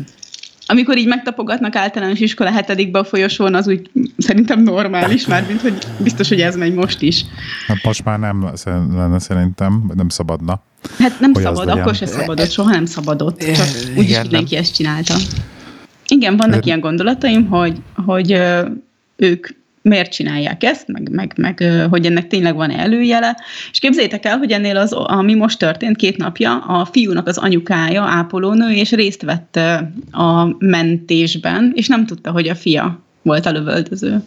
amikor így megtapogatnak általános iskola hetedikbe a folyosón, az úgy szerintem normális, már mint hogy biztos, hogy ez megy most is. Hát most már nem lenne szerintem, nem szabadna. Hát nem szabad, akkor se szabadott, soha nem szabadott. Csak úgyis nem. mindenki ezt csinálta. Igen, vannak ilyen gondolataim, hogy, hogy ők miért csinálják ezt, meg, meg, meg hogy ennek tényleg van előjele. És képzeljétek el, hogy ennél az, ami most történt két napja, a fiúnak az anyukája, ápolónő, és részt vett a mentésben, és nem tudta, hogy a fia volt a lövöldöző.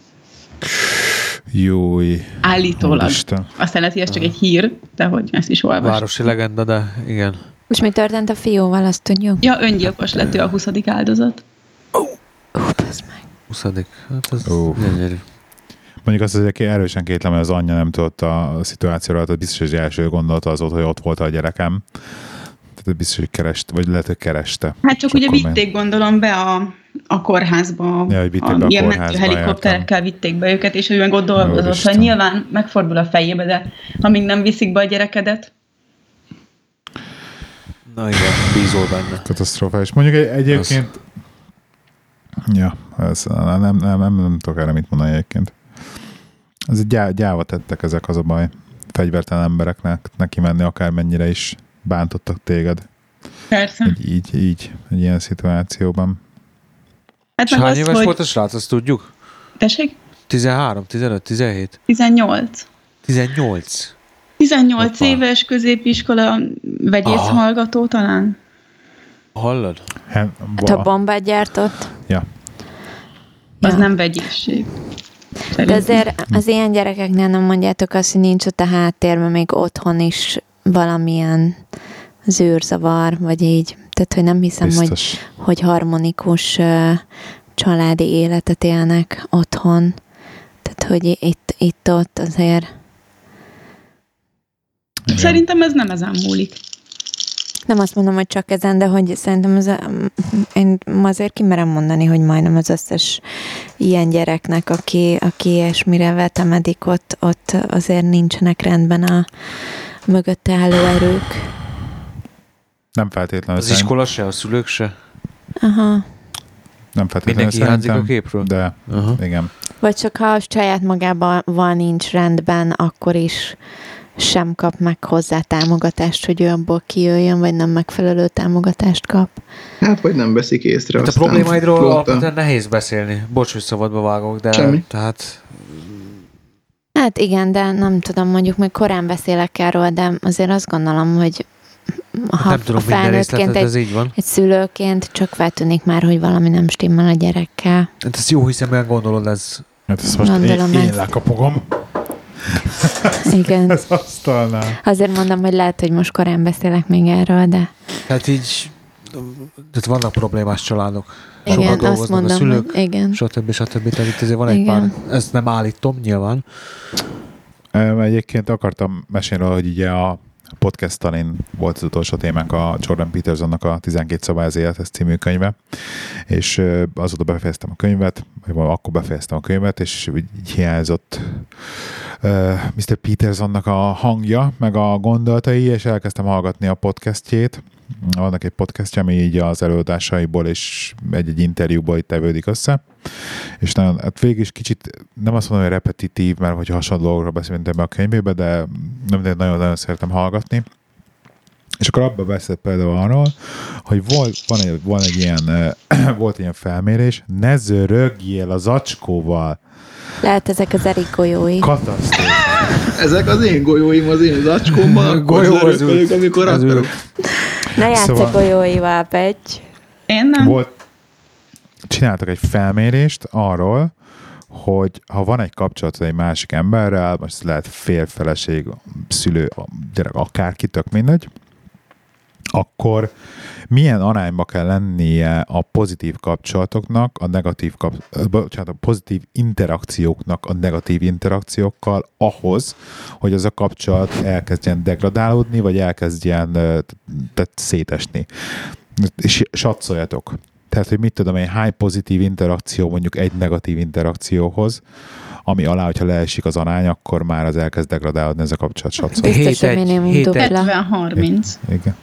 Júj. Állítólag. Isten. Aztán lehet, hogy ez csak egy hír, de hogy ezt is olvastam. Városi legenda, de igen. És mi történt a fiúval, azt tudjuk? Ja, öngyilkos lett ő a 20. áldozat. Ú, bazd meg. 20. Hát ez Ó. gyönyörű. Mondjuk azt azért erősen kétlem, hogy az anyja nem tudott a szituációra, tehát biztos, hogy az első gondolata az volt, hogy ott volt a gyerekem. Tehát biztos, hogy kereste, vagy lehet, hogy kereste. Hát csak Csak ugye vitték gondolom be a, a kórházba. Ja, hogy vitték be a ilyen kórházba, helikopterekkel vitték be őket, és ő meg ott dolgozott. Hogy nyilván megfordul a fejébe, de amíg nem viszik be a gyerekedet, Na igen, bízol benne. Katasztrófa. És mondjuk egy, egyébként... Ja, ez, nem, nem, nem, nem, nem tudok erre mit mondani egyébként. Ez egy gyá, gyáva tettek ezek az a baj. Fegyvertelen embereknek neki menni akármennyire is bántottak téged. persze. Egy, így, így, egy ilyen szituációban. Hát És hány az, éves hogy... volt a srác, azt tudjuk? Tessék? 13, 15, 17, 18. 18. 18 Hoppa. éves középiskola vegyész Aha. hallgató talán. Hallod? Hát, Hát a bombát gyártott. Ja. Az Ja. nem vegyészség. De azért az ilyen gyerekeknél nem mondjátok azt, hogy nincs ott a háttérben még otthon is valamilyen zűrzavar, vagy így. Tehát, hogy nem hiszem, hogy, Biztos. hogy harmonikus ö, családi életet élnek otthon. Tehát, hogy itt, itt ott azért Igen. Szerintem ez nem ezen múlik. Nem azt mondom, hogy csak ezen, de hogy szerintem az, én azért kimerem mondani, hogy majdnem az összes ilyen gyereknek, aki, aki ilyesmire vetemedik, ott, ott azért nincsenek rendben a mögötte álló erők. Nem feltétlenül Az szerint- iskola se, a szülők se. Aha. Nem feltétlenül Mindenki hiányzik a szerintem, képről. de Aha. igen. Vagy csak ha a saját magában van nincs rendben, akkor is sem kap meg hozzá támogatást, hogy ő abból kijöjjön, vagy nem megfelelő támogatást kap. Hát, vagy nem veszik észre. Hát a problémáidról flotta. alapvetően nehéz beszélni. Bocs, hogy szabadba vágok, de Semmi. tehát Hát igen, de nem tudom, mondjuk még korán beszélek erről, de azért azt gondolom, hogy ha hát nem tudom felnőttként egy, ez így van. egy szülőként csak feltűnik már, hogy valami nem stimmel a gyerekkel. Hát ezt jó hiszeműen gondolod, ez Hát ezt most én, Gondolom én ezt. lekapogom Igen. az asztalnál. Azért mondom, hogy lehet, hogy most korán beszélek még erről, de hát így tehát vannak problémás családok. igen, Sokat azt dolgoznak a mondom, szülők, hogy igen. stb. stb. Tehát itt azért van egy Igen. pár, ezt nem állítom nyilván. Egyébként akartam mesélni, hogy ugye a podcast talán volt az utolsó témánk a Jordan Petersonnak a 12 szabály az élethez című könyve, és azóta befejeztem a könyvet, vagy akkor befejeztem a könyvet, és így hiányzott ö, Mr. Petersonnak a hangja, meg a gondolatai, és elkezdtem hallgatni a podcastjét, Vannak egy podcastja, ami így az előadásaiból és egy-egy interjúból itt tevődik össze. És nagyon, hát végig is kicsit, nem azt mondom, hogy repetitív, mert hogy hasonló dolgokról beszélünk ebbe a könyvébe, de nem nagyon-nagyon szeretem hallgatni. És akkor abban beszélt például arról, hogy volt, van egy, van egy ilyen, volt egy ilyen felmérés, ne zörögjél az acskóval. Lehet ezek az Erik golyói. Katasztrófa. Ezek az én golyóim az én zacskómban, Golyó az amikor Az akarok. Ne játsz Szóval- a golyóival, Pegy. Én nem. Volt, csináltak egy felmérést arról, hogy ha van egy kapcsolat egy másik emberrel, most lehet férfeleség, szülő, gyerek, akárki, tök mindegy, akkor milyen arányba kell lennie a pozitív kapcsolatoknak, a negatív, kap, bocsánat, a pozitív interakcióknak a negatív interakciókkal ahhoz, hogy az a kapcsolat elkezdjen degradálódni, vagy elkezdjen tehát szétesni. És satszoljatok. Tehát, hogy mit tudom én, hány pozitív interakció mondjuk egy negatív interakcióhoz, ami alá, hogyha leesik az arány, akkor már az elkezd degradálódni ez a kapcsolat satszol. Biztos, hogy minimum hét egy. dupla. 70-30. Igen.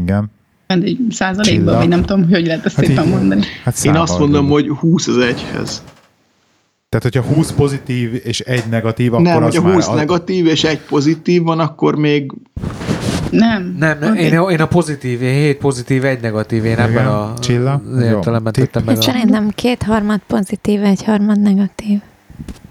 Igen. Egy százalékban, vagy nem tudom, hogy lehet ezt Hát szépen így- mondani. Hát Én azt mondom, hogy 20 az egyhez. Tehát, hogyha 20 pozitív és egy negatív, akkor Nem, az hogyha már 20 a- negatív és egy pozitív van, akkor még Nem. Nem, nem Oké. én, én a pozitív, én hét pozitív, egy negatív, én Igen. ebben a Csilla? értelemben tettem meg a... szerintem két harmad pozitív, egy harmad negatív.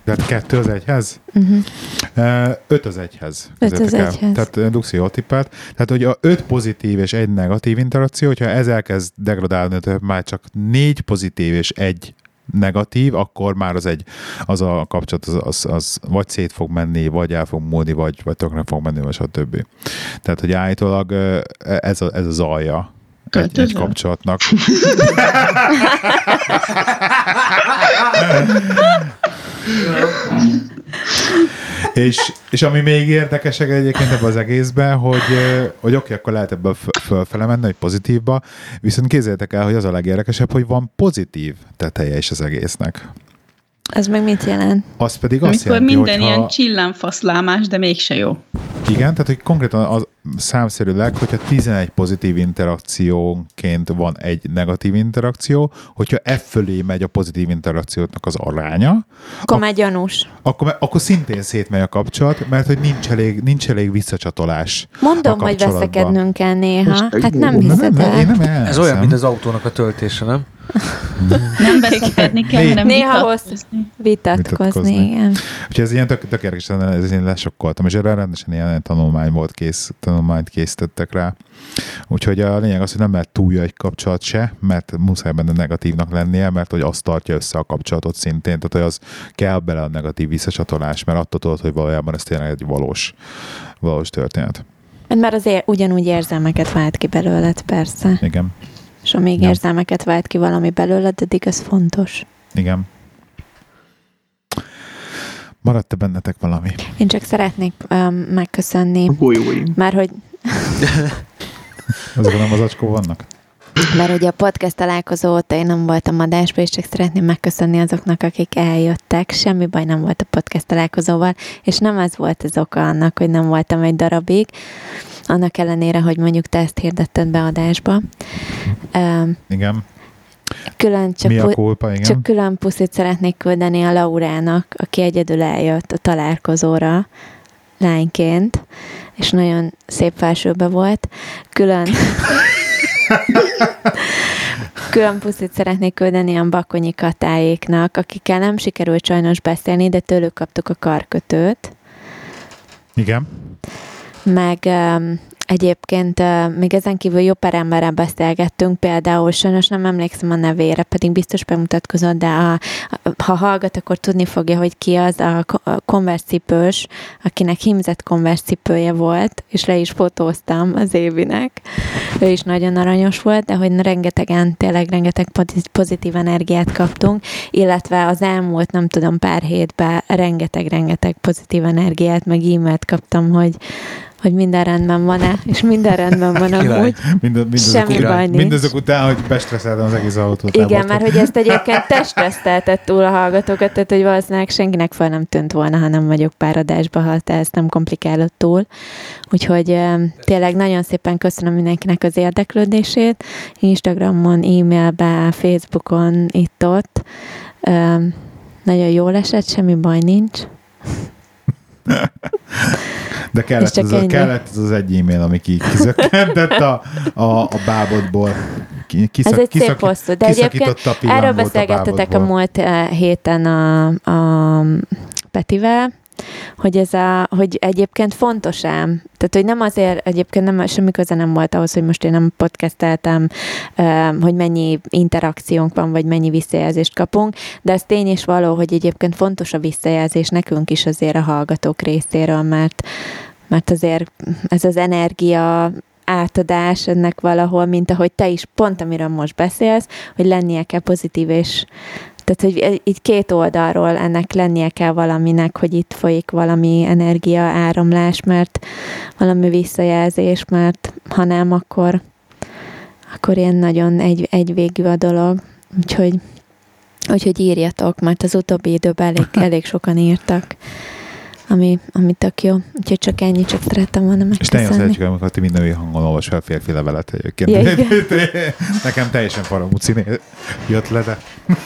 Tehát kettő az egyhez? Uh-huh. Öt az egyhez. Öt az el. egyhez. Tehát Luxi jól tippelt. Tehát, hogy a öt pozitív és egy negatív interakció, hogyha ez elkezd degradálni, tehát már csak négy pozitív és egy negatív, akkor már az egy, az a kapcsolat az, az, az vagy szét fog menni, vagy el fog múlni, vagy, vagy tökre fog menni, vagy stb. Tehát, hogy állítólag ez, a, ez az alja egy, egy kapcsolatnak. és, és ami még érdekesek egyébként ebben az egészben, hogy, hogy oké, akkor lehet ebből föl- fölfele menni, hogy pozitívba, viszont képzeljétek el, hogy az a legérdekesebb, hogy van pozitív teteje is az egésznek. Ez meg mit jelent? Az pedig azt Amikor jelenti, minden hogy ilyen csillámfaszlámás, de mégse jó. igen, tehát hogy konkrétan az számszerűleg, hogyha 11 pozitív interakciónként van egy negatív interakció, hogyha F fölé megy a pozitív interakcióknak az aránya, Akkor már gyanús. akkor, akkor szintén szétmegy a kapcsolat, mert hogy nincs elég, nincs elég visszacsatolás. Mondom, hogy veszekednünk kell néha. Most Hát nem Nem, hiszed nem, én el. nem Ez olyan, mint az autónak a töltése, nem? Nem veszekedni kell, hanem Néha vitatkozni. Vitatkozni, Vitatkozni. igen. Úgyhogy ez ilyen tök, tök érdekes, ez én lesokkoltam, és erre rendesen ilyen tanulmány volt kész, tanulmányt készítettek rá. Úgyhogy a lényeg az, hogy nem lehet túl jó egy kapcsolat se, mert muszáj benne negatívnak lennie, mert hogy az tartja össze a kapcsolatot szintén, tehát hogy az kell bele a negatív visszacsatolás, mert attól tudod, hogy valójában ez tényleg egy valós, valós történet. Mert azért ugyanúgy érzelmeket vált ki belőled, persze. Igen, És amíg Ja. érzelmeket vált ki valami belőled, addig ez fontos. igen. Maradt-e bennetek valami? Én csak szeretnék um, megköszönni, a golyóim. már hogy Azok nem az acskó vannak? Mert ugye a podcast találkozó óta én nem voltam adásban, és csak szeretném megköszönni azoknak, akik eljöttek. Semmi baj nem volt a podcast találkozóval, és nem ez volt az oka annak, hogy nem voltam egy darabig, annak ellenére, hogy mondjuk te ezt hirdetted be adásba. Igen. Külön csak, Mi a kulpa? Igen. csak külön puszit szeretnék küldeni a Laurának, aki egyedül eljött a találkozóra lányként, és nagyon szép felsőbe volt. Külön Külön puszit szeretnék küldeni a Bakonyi Katáéknak, akikkel nem sikerült sajnos beszélni, de tőlük kaptuk a karkötőt. Igen. Meg um, egyébként uh, még ezen kívül jó pár emberrel beszélgettünk, például sajnos nem emlékszem a nevére, pedig biztos bemutatkozott, de a, a, ha hallgat, akkor tudni fogja, hogy ki az a, a konverszcipős, akinek hímzett konverszcipője volt, és le is fotóztam az évinek. Ő is nagyon aranyos volt, de hogy rengetegen, tényleg rengeteg pozi- pozitív energiát kaptunk, illetve az elmúlt, nem tudom, pár hétben rengeteg-rengeteg pozitív energiát, meg e-mailt kaptam, hogy hogy minden rendben van-e, és minden rendben van amúgy. Mind, mindazok, Semmi után, baj nincs. mindazok után, hogy bestresszeltem az egész autót. Igen, mert hogy ezt egyébként testreszteltett túl a hallgatókat, tehát hogy valószínűleg senkinek fel nem tűnt volna, ha nem vagyok pár adásba, ha te ezt nem komplikálod túl. Úgyhogy tényleg nagyon szépen köszönöm mindenkinek az érdeklődését. Instagramon, e-mailbe, Facebookon, itt-ott. Nagyon jól esett, semmi baj nincs. De kellett az, a, ennyi. kellett az, az egy e-mail, ami ki, kizökkentett a, a, a bábodból. Ki, kiszak, Ez egy szép kiszaki- hosszú, de egyébként a Erről beszélgettetek a, bábodból. múlt eh, héten a, a Petivel, hogy ez a, hogy egyébként fontos ám. Tehát, hogy nem azért, egyébként nem, semmi köze nem volt ahhoz, hogy most én nem podcasteltem, hogy mennyi interakciónk van, vagy mennyi visszajelzést kapunk, de ez tény és való, hogy egyébként fontos a visszajelzés nekünk is azért a hallgatók részéről, mert, mert azért ez az energia átadás ennek valahol, mint ahogy te is pont, amiről most beszélsz, hogy lennie kell pozitív és tehát, hogy így két oldalról ennek lennie kell valaminek, hogy itt folyik valami energia áramlás, mert valami visszajelzés, mert ha nem, akkor, akkor ilyen nagyon egy, egyvégű a dolog. Úgyhogy, úgyhogy írjatok, mert az utóbbi időben elég, elég sokan írtak, ami, ami tök jó. Úgyhogy csak ennyi, csak szerettem volna És nagyon megköszönni. szeretjük, amikor ti minden olyan hangon olvas fel férfi levelet egyébként. Ja. Nekem teljesen paramúci jött le, de...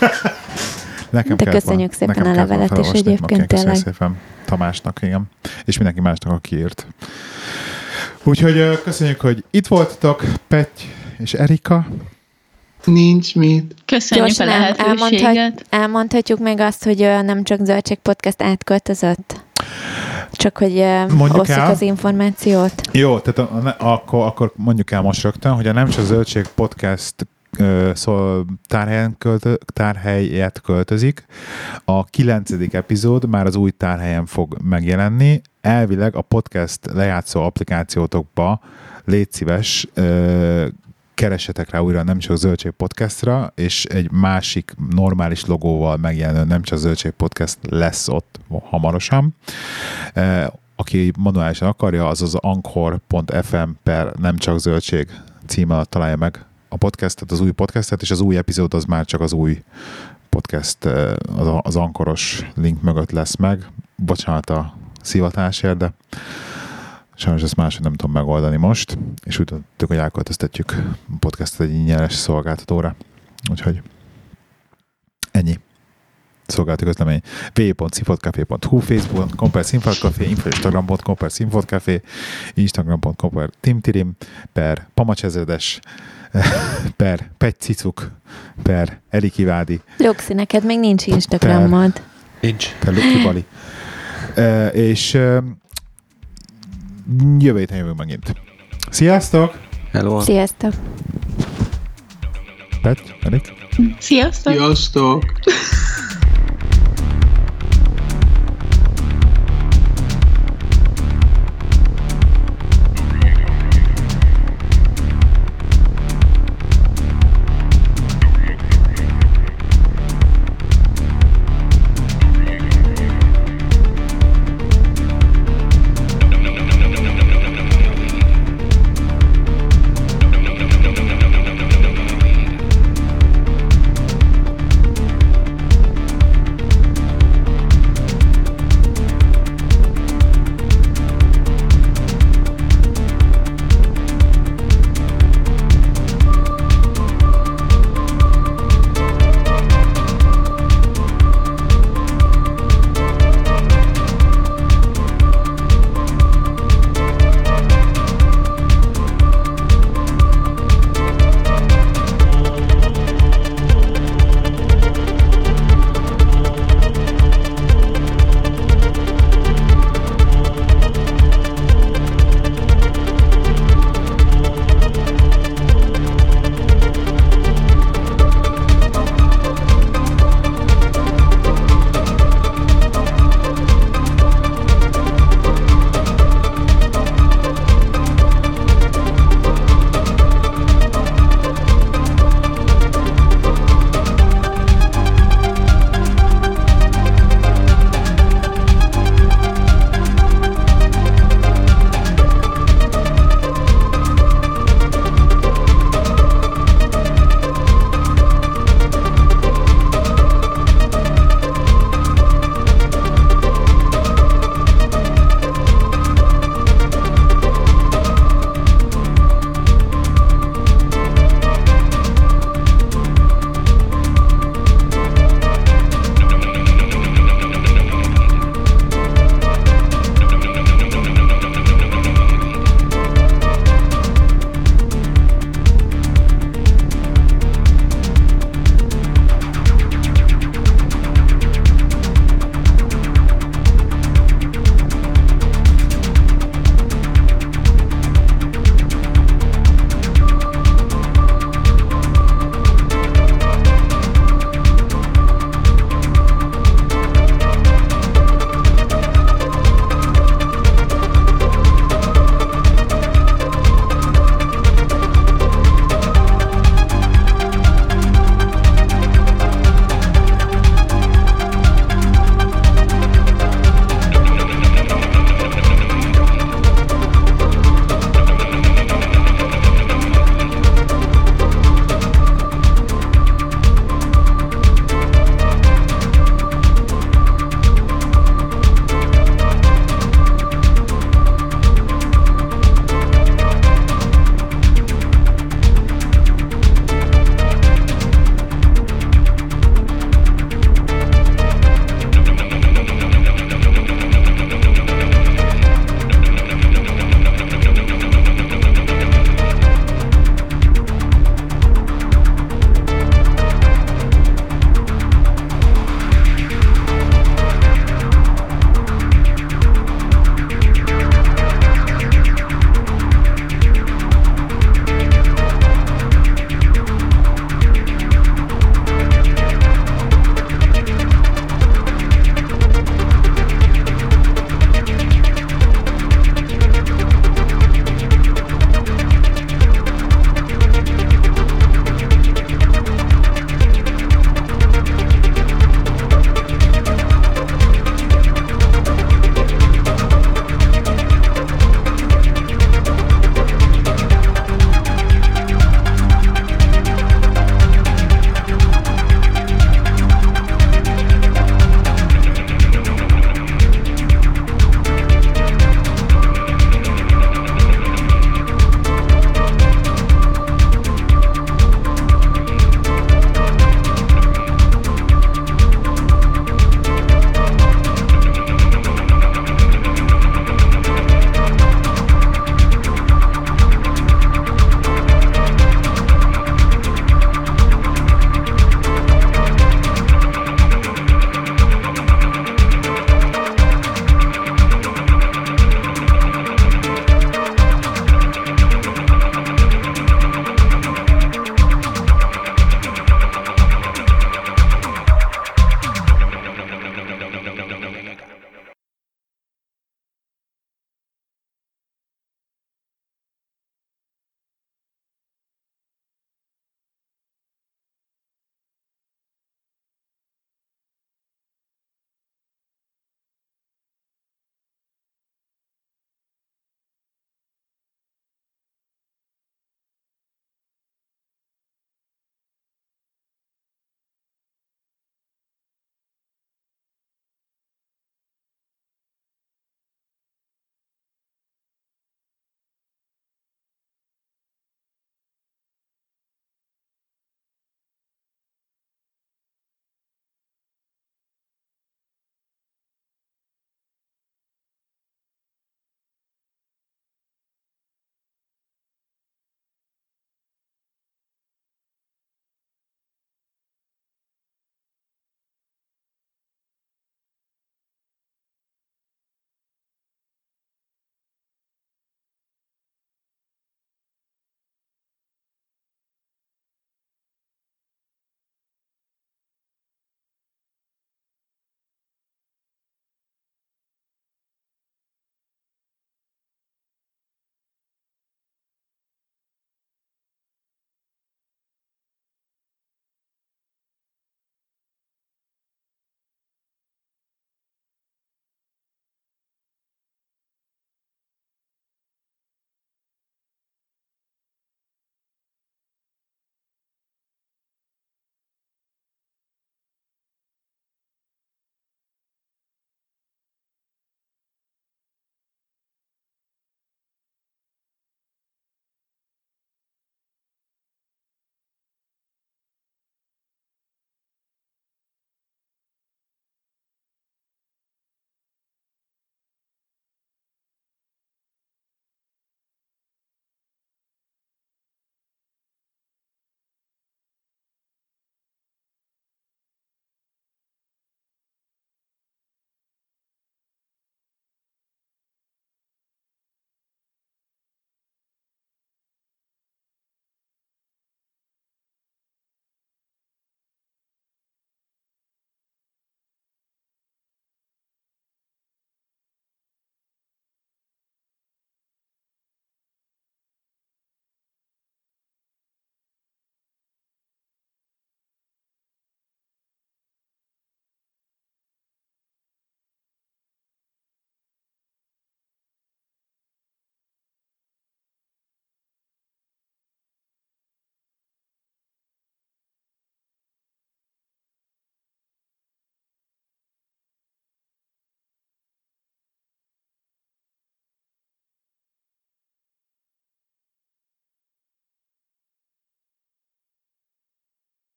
Nekem De köszönjük volna- szépen nekem a levelet is egyébként tényleg. szépen Tamásnak, igen. És mindenki másnak, aki írt. Úgyhogy köszönjük, hogy itt voltatok, Petty és Erika. Nincs mit. Köszönjük Gyorsan a lehetőséget. elmondhat- elmondhatjuk meg azt, hogy nem csak Zöldség Podcast átköltözött? Csak hogy ö, Mondjuk osszuk el. az információt. Jó, tehát a, a, akkor, akkor mondjuk el most rögtön, hogy a Nem csak Zöldség podcast szól, tárhelyen költö, tárhelyet költözik. A kilencedik epizód már az új tárhelyen fog megjelenni. Elvileg a podcast lejátszó applikációtokba légy szíves, keresetek rá újra nem csak Zöldség Podcastra, és egy másik normális logóval megjelenő nem csak Zöldség Podcast lesz ott hamarosan. Eh, Aki manuálisan akarja, az az anchor.fm per nem csak zöldség cím alatt találja meg a podcastet, az új podcastet, és az új epizód az már csak az új podcast, eh, az, az ankoros link mögött lesz meg. Bocsánat a szivatásért, de sajnos ezt máshogy nem tudom megoldani most, és úgy döntöttük, hogy elköltöztetjük a podcastet egy ingyenes szolgáltatóra. Úgyhogy ennyi szolgálati közlemény www.színfotcafé.hu, facebook.com per színfotcafé, instagram.com per színfotcafé, instagram.com per timtirim, per pamacsezredes, per petcicuk, per erikivádi, Luxi, neked még nincs Instagramod. Nincs. per lukibali. E, és e, jövő héten jövünk megint. Sziasztok! Hello. Sziasztok! Pet, Erik? Sziasztok! Sziasztok!